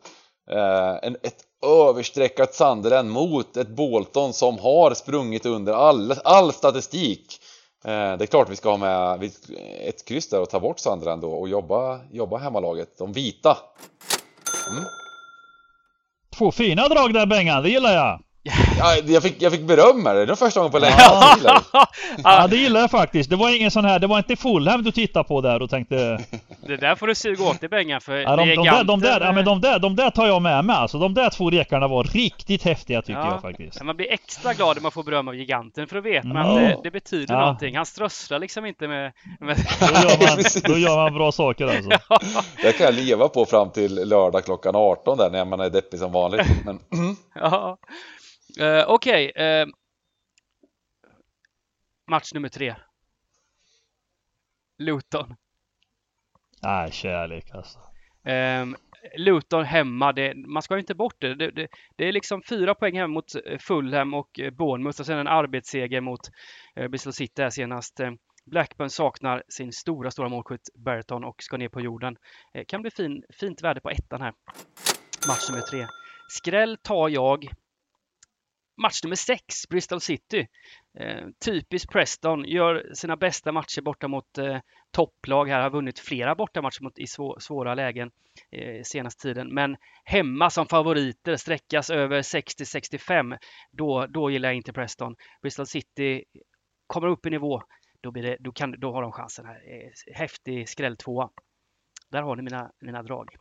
Eh, en, ett överstreckat Sunderland mot ett Bolton som har sprungit under all, all statistik. Eh, det är klart vi ska ha med ett kryss där och ta bort Sunderland då och jobba, jobba hemmalaget, de vita. Mm. Två fina drag där Bengan, det gillar jag! Ja, jag, fick, jag fick beröm här, det är första gången på länge ja. ja, det gillar jag faktiskt. Det var ingen sån här, det var inte Fulham du tittade på där och tänkte... Det där får du suga åt dig Bengan för ja, de, de, där, de, där, ja, men de, där, de där tar jag med mig alltså. De där två rekarna var riktigt häftiga tycker ja. jag faktiskt. Man blir extra glad när man får beröm av giganten för då vet man mm. att det, det betyder ja. någonting. Han strösslar liksom inte med... med... Då, gör man, då gör man bra saker alltså. Ja. Det kan jag leva på fram till lördag klockan 18 där när man är deppig som vanligt. Men... ja. Uh, Okej. Okay, uh, eh, match nummer tre. Luton. Nej, kärlek alltså. Ehm, um, Luton hemma, det, man ska inte bort det. Det, det. det, är liksom fyra poäng hemma mot eh, Fulham och eh, Bournemouth och sen en arbetsseger mot uh, Bristol City här senast. Ehm, Blackburn saknar sin stora, stora målskytt Berton och ska ner på jorden. Uh, kan bli fin, fint värde på ettan här. Match nummer tre. Skräll tar jag Match nummer sex, Bristol City. Eh, typiskt Preston, gör sina bästa matcher borta mot eh, topplag här, har vunnit flera bortamatcher mot, i svå, svåra lägen eh, senaste tiden. Men hemma som favoriter, sträckas över 60-65, då, då gillar jag inte Preston. Bristol City kommer upp i nivå, då, blir det, då, kan, då har de chansen här. Eh, häftig skrälltvåa. Där har ni mina, mina drag.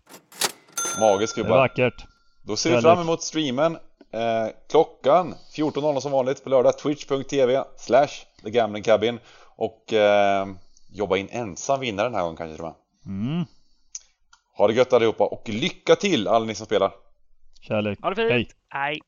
Magiskt gubbar. Vackert. Då ser vi fram emot streamen Eh, klockan 14.00 som vanligt på lördag twitch.tv slash The Gambling Cabin och eh, jobba in ensam vinnare den här gången kanske tror jag. Mm. Ha det gött allihopa och lycka till alla ni som spelar! Kärlek! Ha det fint! Hej! Hej.